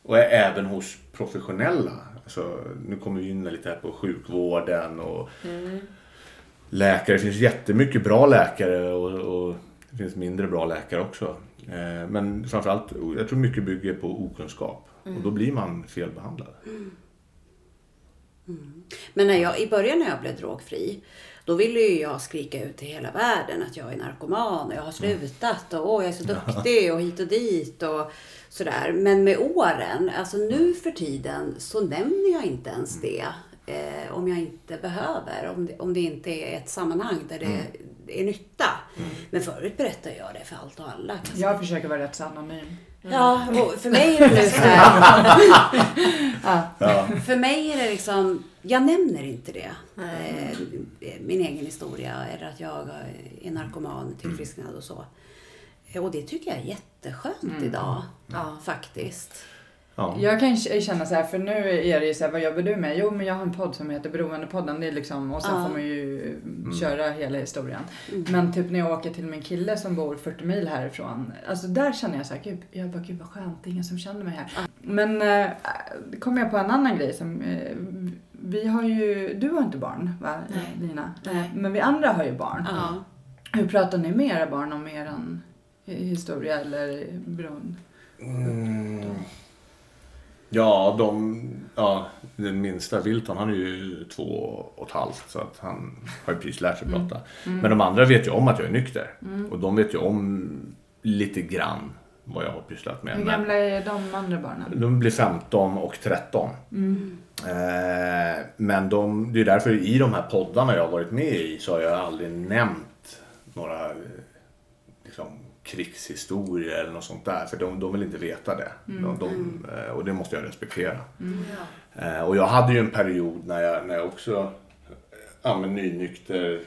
Och även hos professionella. Alltså, nu kommer vi in lite här på sjukvården och läkare. Det finns jättemycket bra läkare och, och det finns mindre bra läkare också. Eh, Men framförallt, jag tror mycket bygger på okunskap. Och då blir man felbehandlad. Men när jag, i början när jag blev drogfri, då ville ju jag skrika ut till hela världen att jag är narkoman och jag har slutat och åh, jag är så duktig och hit och dit och sådär. Men med åren, alltså nu för tiden så nämner jag inte ens det. Eh, om jag inte behöver, om det, om det inte är ett sammanhang där det är nytta. Men förut berättade jag det för allt och alla. Jag försöker vara rätt så anonym. Ja, och för mig är det nu så här. Ja. För mig är det liksom, jag nämner inte det. Nej. Eh, min egen historia eller att jag är narkoman, tillfrisknad och så. Eh, Och det tycker jag är jätteskönt idag. Ja. Faktiskt. Ja. Jag kan känna så här, för nu är det ju så här, vad jobbar du med? Jo, men jag har en podd som heter Beroendepodden. Det är liksom, och sen Ja. får man ju köra hela historien. Men typ när jag åker till min kille som bor 40 mil härifrån. Alltså där känner jag så här, gud, jag bara, gud vad skönt, det är ingen som känner mig här. Men äh, kommer jag på en annan grej som, eh, vi har ju, du har inte barn va, Nej. Lina? Nej. Men vi andra har ju barn. Ja. Hur pratar ni med era barn om eran historia eller beroende? Mm. Ja, de, ja, den minsta Wilton han är ju två och ett halvt så att han har ju precis lärt sig prata. Men de andra vet ju om att jag är nykter. Och de vet ju om lite grann vad jag har pysslat med. Hur gamla är de andra barnen? De blir 15 och 13. Eh, men de, det är därför i de här poddarna jag har varit med i så har jag aldrig nämnt några krigshistorier eller något sånt där. För de, de vill inte veta det. De, de, eh, och det måste jag respektera. Eh, och jag hade ju en period när jag, när jag också eh, ja, men nynykter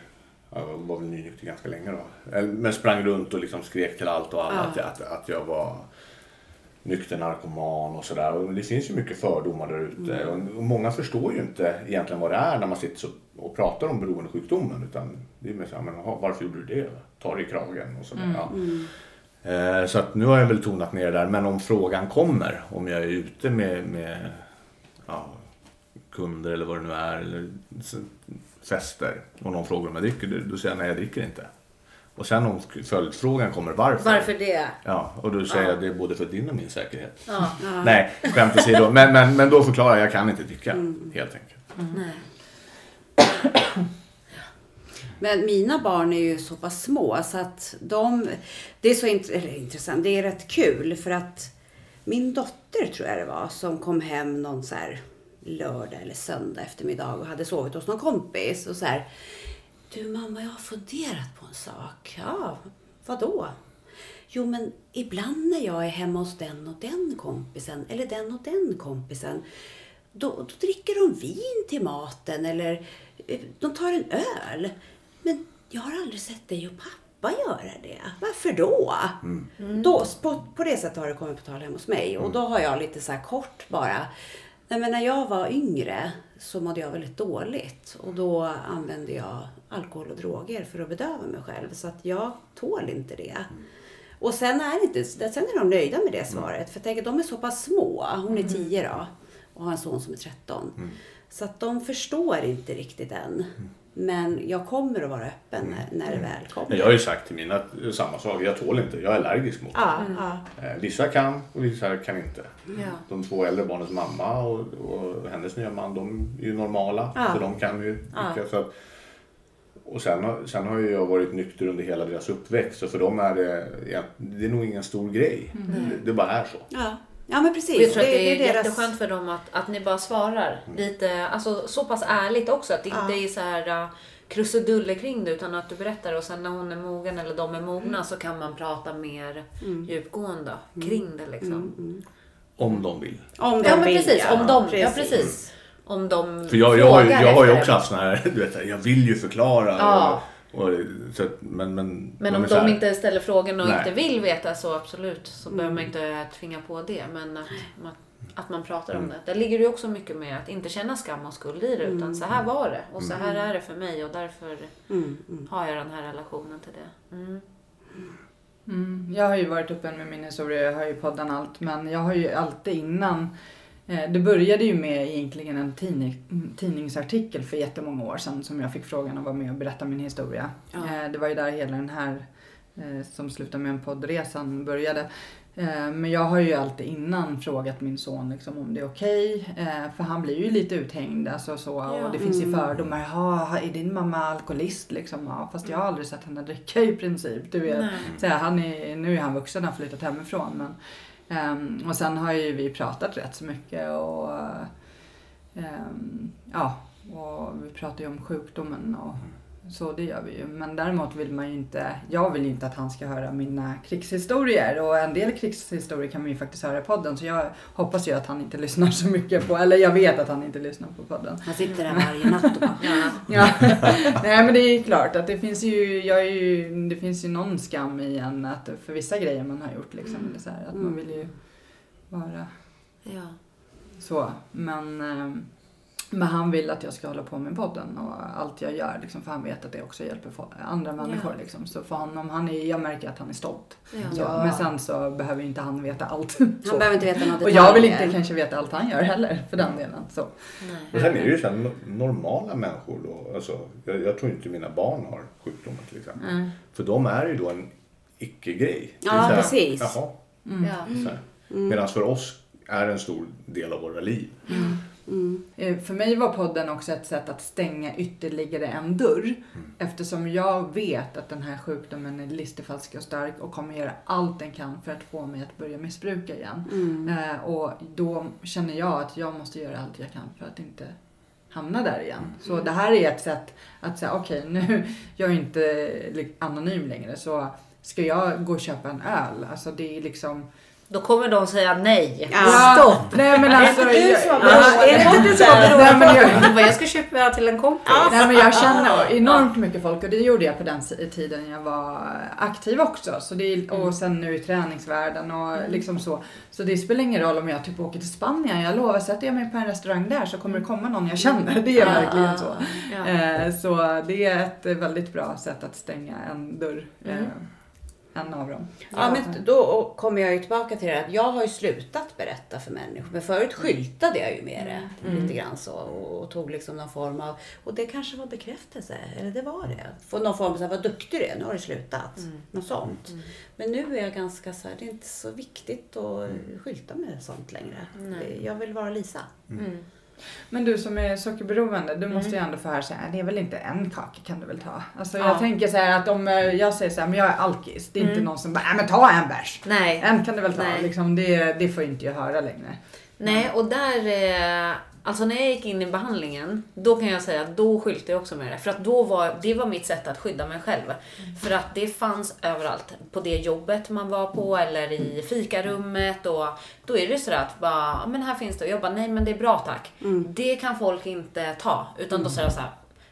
jag var väl nynykter ganska länge då. Men sprang runt och liksom skrek till allt och alla Ja. att, att, att jag var nykter narkoman och sådär. Det finns ju mycket fördomar där ute. Och många förstår ju inte egentligen vad det är när man sitter och pratar om beroendesjukdomen. Utan det är mer så här, men jaha, varför gjorde du det? Ta dig i kragen och sådär. Ja. Eh, Så att nu har jag väl tonat ner det där. Men om frågan kommer, om jag är ute med, med ja, kunder eller vad det nu är, eller fester och någon frågar om jag dricker, då- då säger jag nej jag dricker inte. Och sen om följdfrågan kommer varför. Varför det? Ja, och då säger jag det är både för din och min säkerhet. Ja. Nej, skämt åsido. Men, men, men då förklarar jag, jag kan inte dricka helt enkelt. Nej. Men mina barn är ju så pass små så att de... Det är så int- eller intressant, det är rätt kul för att min dotter tror jag det var som kom hem någon så här lördag eller söndag eftermiddag och hade sovit hos någon kompis och så här. Du mamma, jag har funderat på en sak. Ja, vadå? Jo, men ibland när jag är hemma hos den och den kompisen eller den och den kompisen då, då dricker de vin till maten eller eh, de tar en öl. Men jag har aldrig sett dig och pappa göra det. Varför då? då på, på det sättet har det kommit på tal hemma hos mig. Och då har jag lite så här kort bara. Nej, men när jag var yngre så mådde jag väldigt dåligt. Och då använde jag alkohol och droger för att bedöva mig själv. Så att jag tål inte det. Och sen är, inte, sen är de nöjda med det svaret. För jag tänker, de är så pass små. Hon är 10 då. Och har en son som är 13. Så att de förstår inte riktigt än. Men jag kommer att vara öppen när, när det väl kommer. Jag har ju sagt till mina samma sak, jag tål inte, jag är allergisk mot det. Ja, ja. Eh, Vissa kan och vissa kan inte. Ja. De två äldre barnens mamma och, och hennes nya man, de är ju normala. Ja. Så de kan ju Ja. dricka. Så att, och sen, har- sen har ju jag varit nykter under hela deras uppväxt. Så för dem är det, ja, det är nog ingen stor grej. Det, det bara är så. Ja. men precis. Och jag tror att det är, deras- jätteskönt för dem att, att ni bara svarar lite, alltså så pass ärligt också. Att det Ja. inte är så här uh, krusiduller kring det utan att du berättar och sen när hon är mogen eller de är mogna Mm. så kan man prata mer djupgående kring det liksom. Om de vill. Om de Ja men vill, precis, ja. om de, ja precis. Om de För jag, jag, har, ju- frågar jag har ju också det. haft såna här, du vet, jag vill ju förklara. Ja. Och, så att, men, men, Men om så här- de inte ställer frågan och Nej. inte vill veta så absolut så Mm. behöver man inte tvinga på det. Men att, att, att man pratar om det. Där ligger det ju också mycket med att inte känna skam och skuld i det. Utan så här var det och så här är det för mig och därför Mm, mm. har jag den här relationen till det. Mm. Mm, jag har ju varit öppen med min historia, jag har ju poddan allt, men jag har ju alltid innan det började ju med egentligen en tidning, tidningsartikel för jättemånga år sedan som jag fick frågan att vara med och berätta min historia. Ja. Eh, Det var ju där hela den här eh, som slutade med en poddresan började. Eh, Men jag har ju alltid innan frågat min son liksom om det är okej. eh, För han blir ju lite uthängd alltså så, Ja. och det finns ju Mm. fördomar. Jaha, är din mamma alkoholist liksom? Ja, fast jag har aldrig sett henne dricka i princip. Du vet. Så här, han är, nu är han vuxen, han har flyttat hemifrån. Men, Um, och sen har ju vi pratat rätt så mycket och um, ja, och vi pratar ju om sjukdomen och mm. Så det gör vi ju. Men däremot vill man ju inte, jag vill ju inte att han ska höra mina krigshistorier. Och en del krigshistorier kan man ju faktiskt höra i podden. Så jag hoppas ju att han inte lyssnar så mycket på, eller jag vet att han inte lyssnar på podden. Han sitter där varje natt och bara... Ja. Nej men det är ju klart att det finns ju, jag är ju, det finns ju någon skam i en att för vissa grejer man har gjort liksom. Är så här, att man vill ju vara Ja. så. Men, eh, men han vill att jag ska hålla på med podden och allt jag gör liksom, för han vet att det också hjälper andra människor. Liksom. Så för honom, han är, jag märker att han är stolt. Ja. Så, Ja. Men sen så behöver inte han veta allt. Han Så. behöver inte veta något Och jag vill inte kanske veta allt han gör heller för den delen. Så. Nej. Men sen är det ju så här, no- normala människor då. Alltså, jag, jag tror inte mina barn har sjukdomen till exempel. Mm. För de är ju då en icke-grej. Ja, här, precis. Jaha, Ja. så här. Medan för oss är det en stor del av våra liv. Eh, För mig var podden också ett sätt att stänga ytterligare en dörr. Eftersom jag vet att den här sjukdomen är listifalsk och stark och kommer göra allt den kan för att få mig att börja missbruka igen. Eh, och då känner jag att jag måste göra allt jag kan för att inte hamna där igen. Så det här är ett sätt att säga, okej nu, jag är inte anonym längre så ska jag gå och köpa en öl? Alltså det är liksom... Då kommer de säga nej. Ja. Stopp! Nej men alltså... Är det jag- inte du som har jag- beroende? Vad jag ska köpa till en kompis. Nej men jag känner enormt mycket folk och det gjorde jag på den tiden jag var aktiv också. Så det är, och sen nu i träningsvärlden och liksom så. Så det spelar ingen roll om jag typ åker till Spanien. Jag lovar, sätter jag mig på en restaurang där så kommer det komma någon jag känner. Det är verkligen så. Eh, Så det är ett väldigt bra sätt att stänga en dörr. eh, En av dem. Ja, men då kommer jag ju tillbaka till det att jag har ju slutat berätta för människor. Men förut skyltade jag ju med det lite grann så och, och tog liksom någon form av, och det kanske var bekräftelse, eller det var det. Få någon form av, så här, vad duktig du är, nu har du slutat. Något sånt. Men nu är jag ganska så här, det är inte så viktigt att skylta med sånt längre. Jag vill vara Lisa. Mm. Men du som är sockerberoende, du måste ju ändå få höra så här, det är väl inte en kaka kan du väl ta? Alltså jag Ja. tänker så här att om eh, jag säger så här, men jag är alkis, det är inte någon som bara, nej men ta en bärs. Nej. En kan du väl ta, Nej. liksom, det, det får inte jag höra längre. Nej, och där... Eh, alltså när jag gick in i behandlingen, då kan jag säga att då skyltade jag också med det. För att då var, det var mitt sätt att skydda mig själv. För att det fanns överallt. På det jobbet man var på eller i fikarummet. Och då är det sådär att bara, "Ja, men här finns det. Och jag bara, nej men det är bra tack. Det kan folk inte ta. Utan då säger jag så här,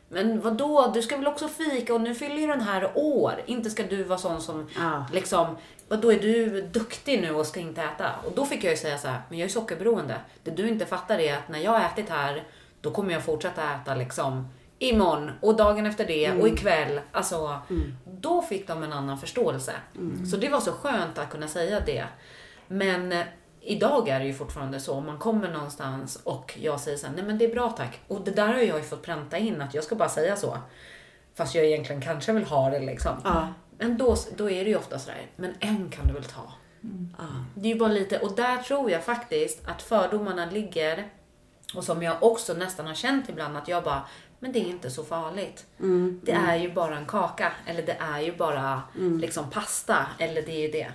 men vad då? du ska väl också fika och nu fyller ju den här år. Inte ska du vara sån som Ja. liksom, då är du duktig nu och ska inte äta? Och då fick jag ju säga så här, men jag är sockerberoende. Det du inte fattar är att när jag har ätit här, då kommer jag fortsätta äta liksom imorgon och dagen efter det och ikväll. Alltså, då fick de en annan förståelse. Så det var så skönt att kunna säga det. Men eh, idag är det ju fortfarande så, om man kommer någonstans och jag säger så här, nej men det är bra tack. Och det där har jag ju fått pränta in, att jag ska bara säga så. Fast jag egentligen kanske vill ha det liksom. Ja. Men då, då är det ju ofta sådär, men en kan du väl ta? Ja. Det är ju bara lite, och där tror jag faktiskt att fördomarna ligger, och som jag också nästan har känt ibland, att jag bara, men det är inte så farligt. Det är ju bara en kaka, eller det är ju bara liksom pasta, eller det är ju det.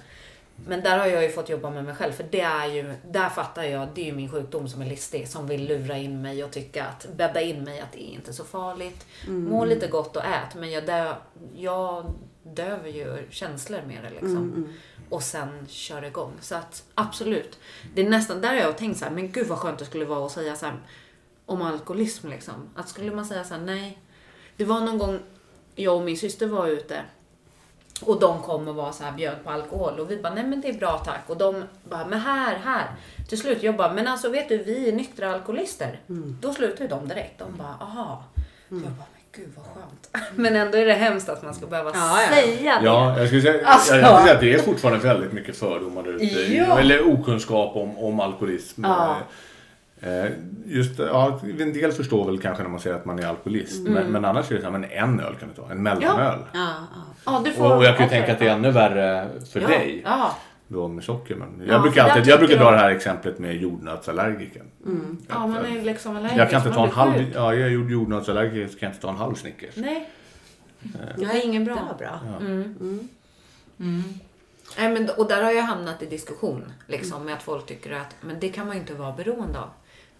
Men där har jag ju fått jobba med mig själv, för det är ju, där fattar jag, det är ju min sjukdom som är listig, som vill lura in mig och tycka att, bädda in mig att det är inte så farligt. Må lite gott och ät, men jag, dö, jag döver ju känslor med det liksom. Och sen kör igång. Så att absolut, det är nästan där jag har tänkt så här, men gud vad skönt det skulle vara att säga så här, om alkoholism liksom. Att skulle man säga så här, nej. Det var någon gång jag och min syster var ute och de kom och var så här, bjöd på alkohol och vi bara, nej men det är bra tack. Och de bara, men här, här. Till slut, jag bara, men alltså vet du, vi är nyktra alkoholister. Då slutar ju de direkt. De bara, aha. Jag bara, men gud vad skönt. Men ändå är det hemskt att man ska behöva Ja, ja. säga det. Ja, jag skulle säga, Alltså. jag, jag skulle säga att det är fortfarande väldigt mycket fördomar där ute. Ja. Eller okunskap om, om alkoholism. Ja. Eh, Just, ja, en del förstår väl kanske när man säger att man är alkoholist. Mm. Men, men annars är det så här, men en öl kan du ta. En mellanöl. Ja, ja. Ja, du får Och, och jag kan ju tänka att det är ännu värre för ja. dig. Ja. Då med socker. Men Ja, jag brukar, alltid, jag brukar dra jag- det här exemplet med jordnötsallergikern. ja, man är liksom allergisk. Jag kan inte ta en halv, sjuk. ja jag är jord- jordnötsallergiker så kan jag inte ta en halv Snickers. Nej, Det är ingen bra. Det var bra. Nej, men, och där har jag hamnat i diskussion liksom, med att folk tycker att men det kan man ju inte vara beroende av.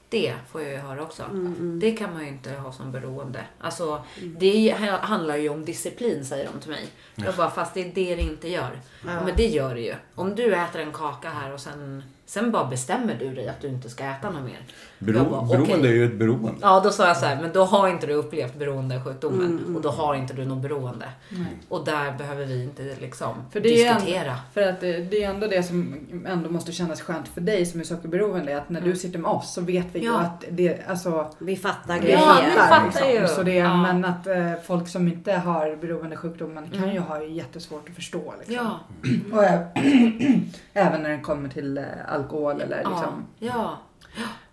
Det får jag ju höra också. Mm, Det kan man ju inte ha som beroende. Alltså, det är- handlar ju om disciplin säger de till mig. Jag bara, fast det är det det inte gör. Men det gör det ju. Om du äter en kaka här och sen, sen bara bestämmer du dig att du inte ska äta något mer. Bero, Jag bara, beroende okej. är ju ett beroende. Ja, då sa jag så här, men då har inte du upplevt beroendesjukdomen och då har inte du någon beroende. Och där behöver vi inte liksom För det är diskutera. Ändå, för att det, det är ändå det som ändå måste kännas skönt för dig som är sockerberoende. Att när du sitter med oss så vet vi ju Ja. att det, alltså Vi fattar vi grejer. Ja, ni fattar liksom. ju. Så det, Ja. Men att eh, folk som inte har beroendesjukdomen kan ju ha jättesvårt att förstå. Liksom. Ja, Och ä- även när det kommer till eh, alkohol eller ja, liksom. ja.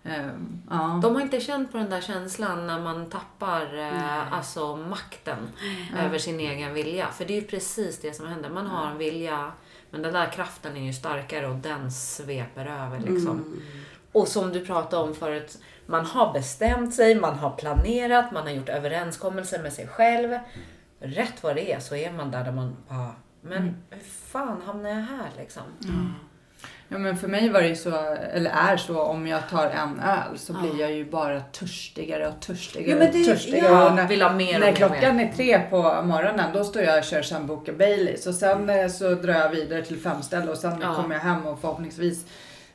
Ehm, ja. De har inte känt på den där känslan när man tappar eh, alltså makten över sin egen vilja. För det är ju precis det som händer. Man har en vilja, men den där kraften är ju starkare och den sveper över liksom. Och som du pratade om förut, man har bestämt sig, man har planerat, man har gjort överenskommelser med sig själv. Rätt vad det är så är man där, där man bara, men hur fan hamnar jag här liksom? Ja men för mig var det ju så, eller är så, om jag tar en öl så blir jag ju bara törstigare och törstigare Ja, men och det- törstigare. ja, Och när, vill ha mer och när mer och klockan är tre på morgonen då står jag och kör Sambuca Baileys och sen eh, så drar jag vidare till femställe och sen Ja. kommer jag hem och förhoppningsvis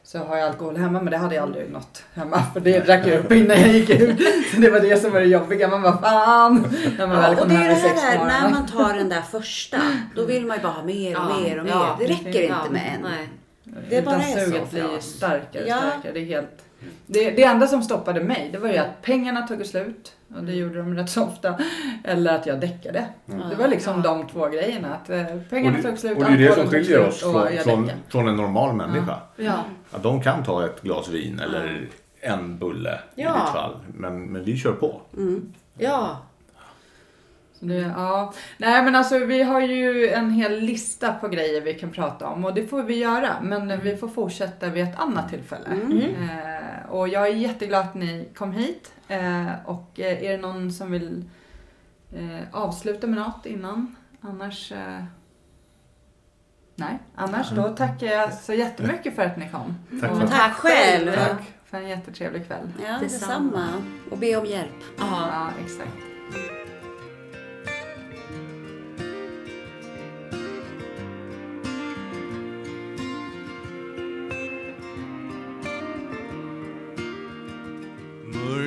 så har jag alkohol hemma men det hade jag aldrig något hemma för det drack jag upp innan jag gick ut. Så det var det som var det jobbiga. Man bara fan. När man väl Ja, och kom det är hem det vid sex på här, när man tar den där första, då vill man ju bara ha mer och Ja, mer och mer. det räcker Ja, inte med en. Nej. Det bara Utan suget blir ju starkare och Ja. starkare. Det, är helt... det, det enda som stoppade mig det var ju att pengarna tog slut. Och det gjorde de rätt så ofta. Eller att jag däckade. Det var liksom de två grejerna. Att eh, pengarna det, tog slut, och det är det som skiljer oss från, från, en normal människa. Ja. Att de kan ta ett glas vin eller en bulle i Ja. ditt fall. Men, men vi kör på. Ja. Det, ja. Nej men alltså vi har ju en hel lista på grejer vi kan prata om och det får vi göra. Men vi får fortsätta vid ett annat tillfälle. Eh, och jag är jätteglad att ni kom hit. Eh, och eh, är det någon som vill eh, avsluta med något innan? Annars... Eh, nej, annars då tackar jag så jättemycket för att ni kom. Tack Och Tack själv. Tack för en jättetrevlig kväll. Ja, Detsamma. detsamma. Och be om hjälp. Ja. Ja, exakt.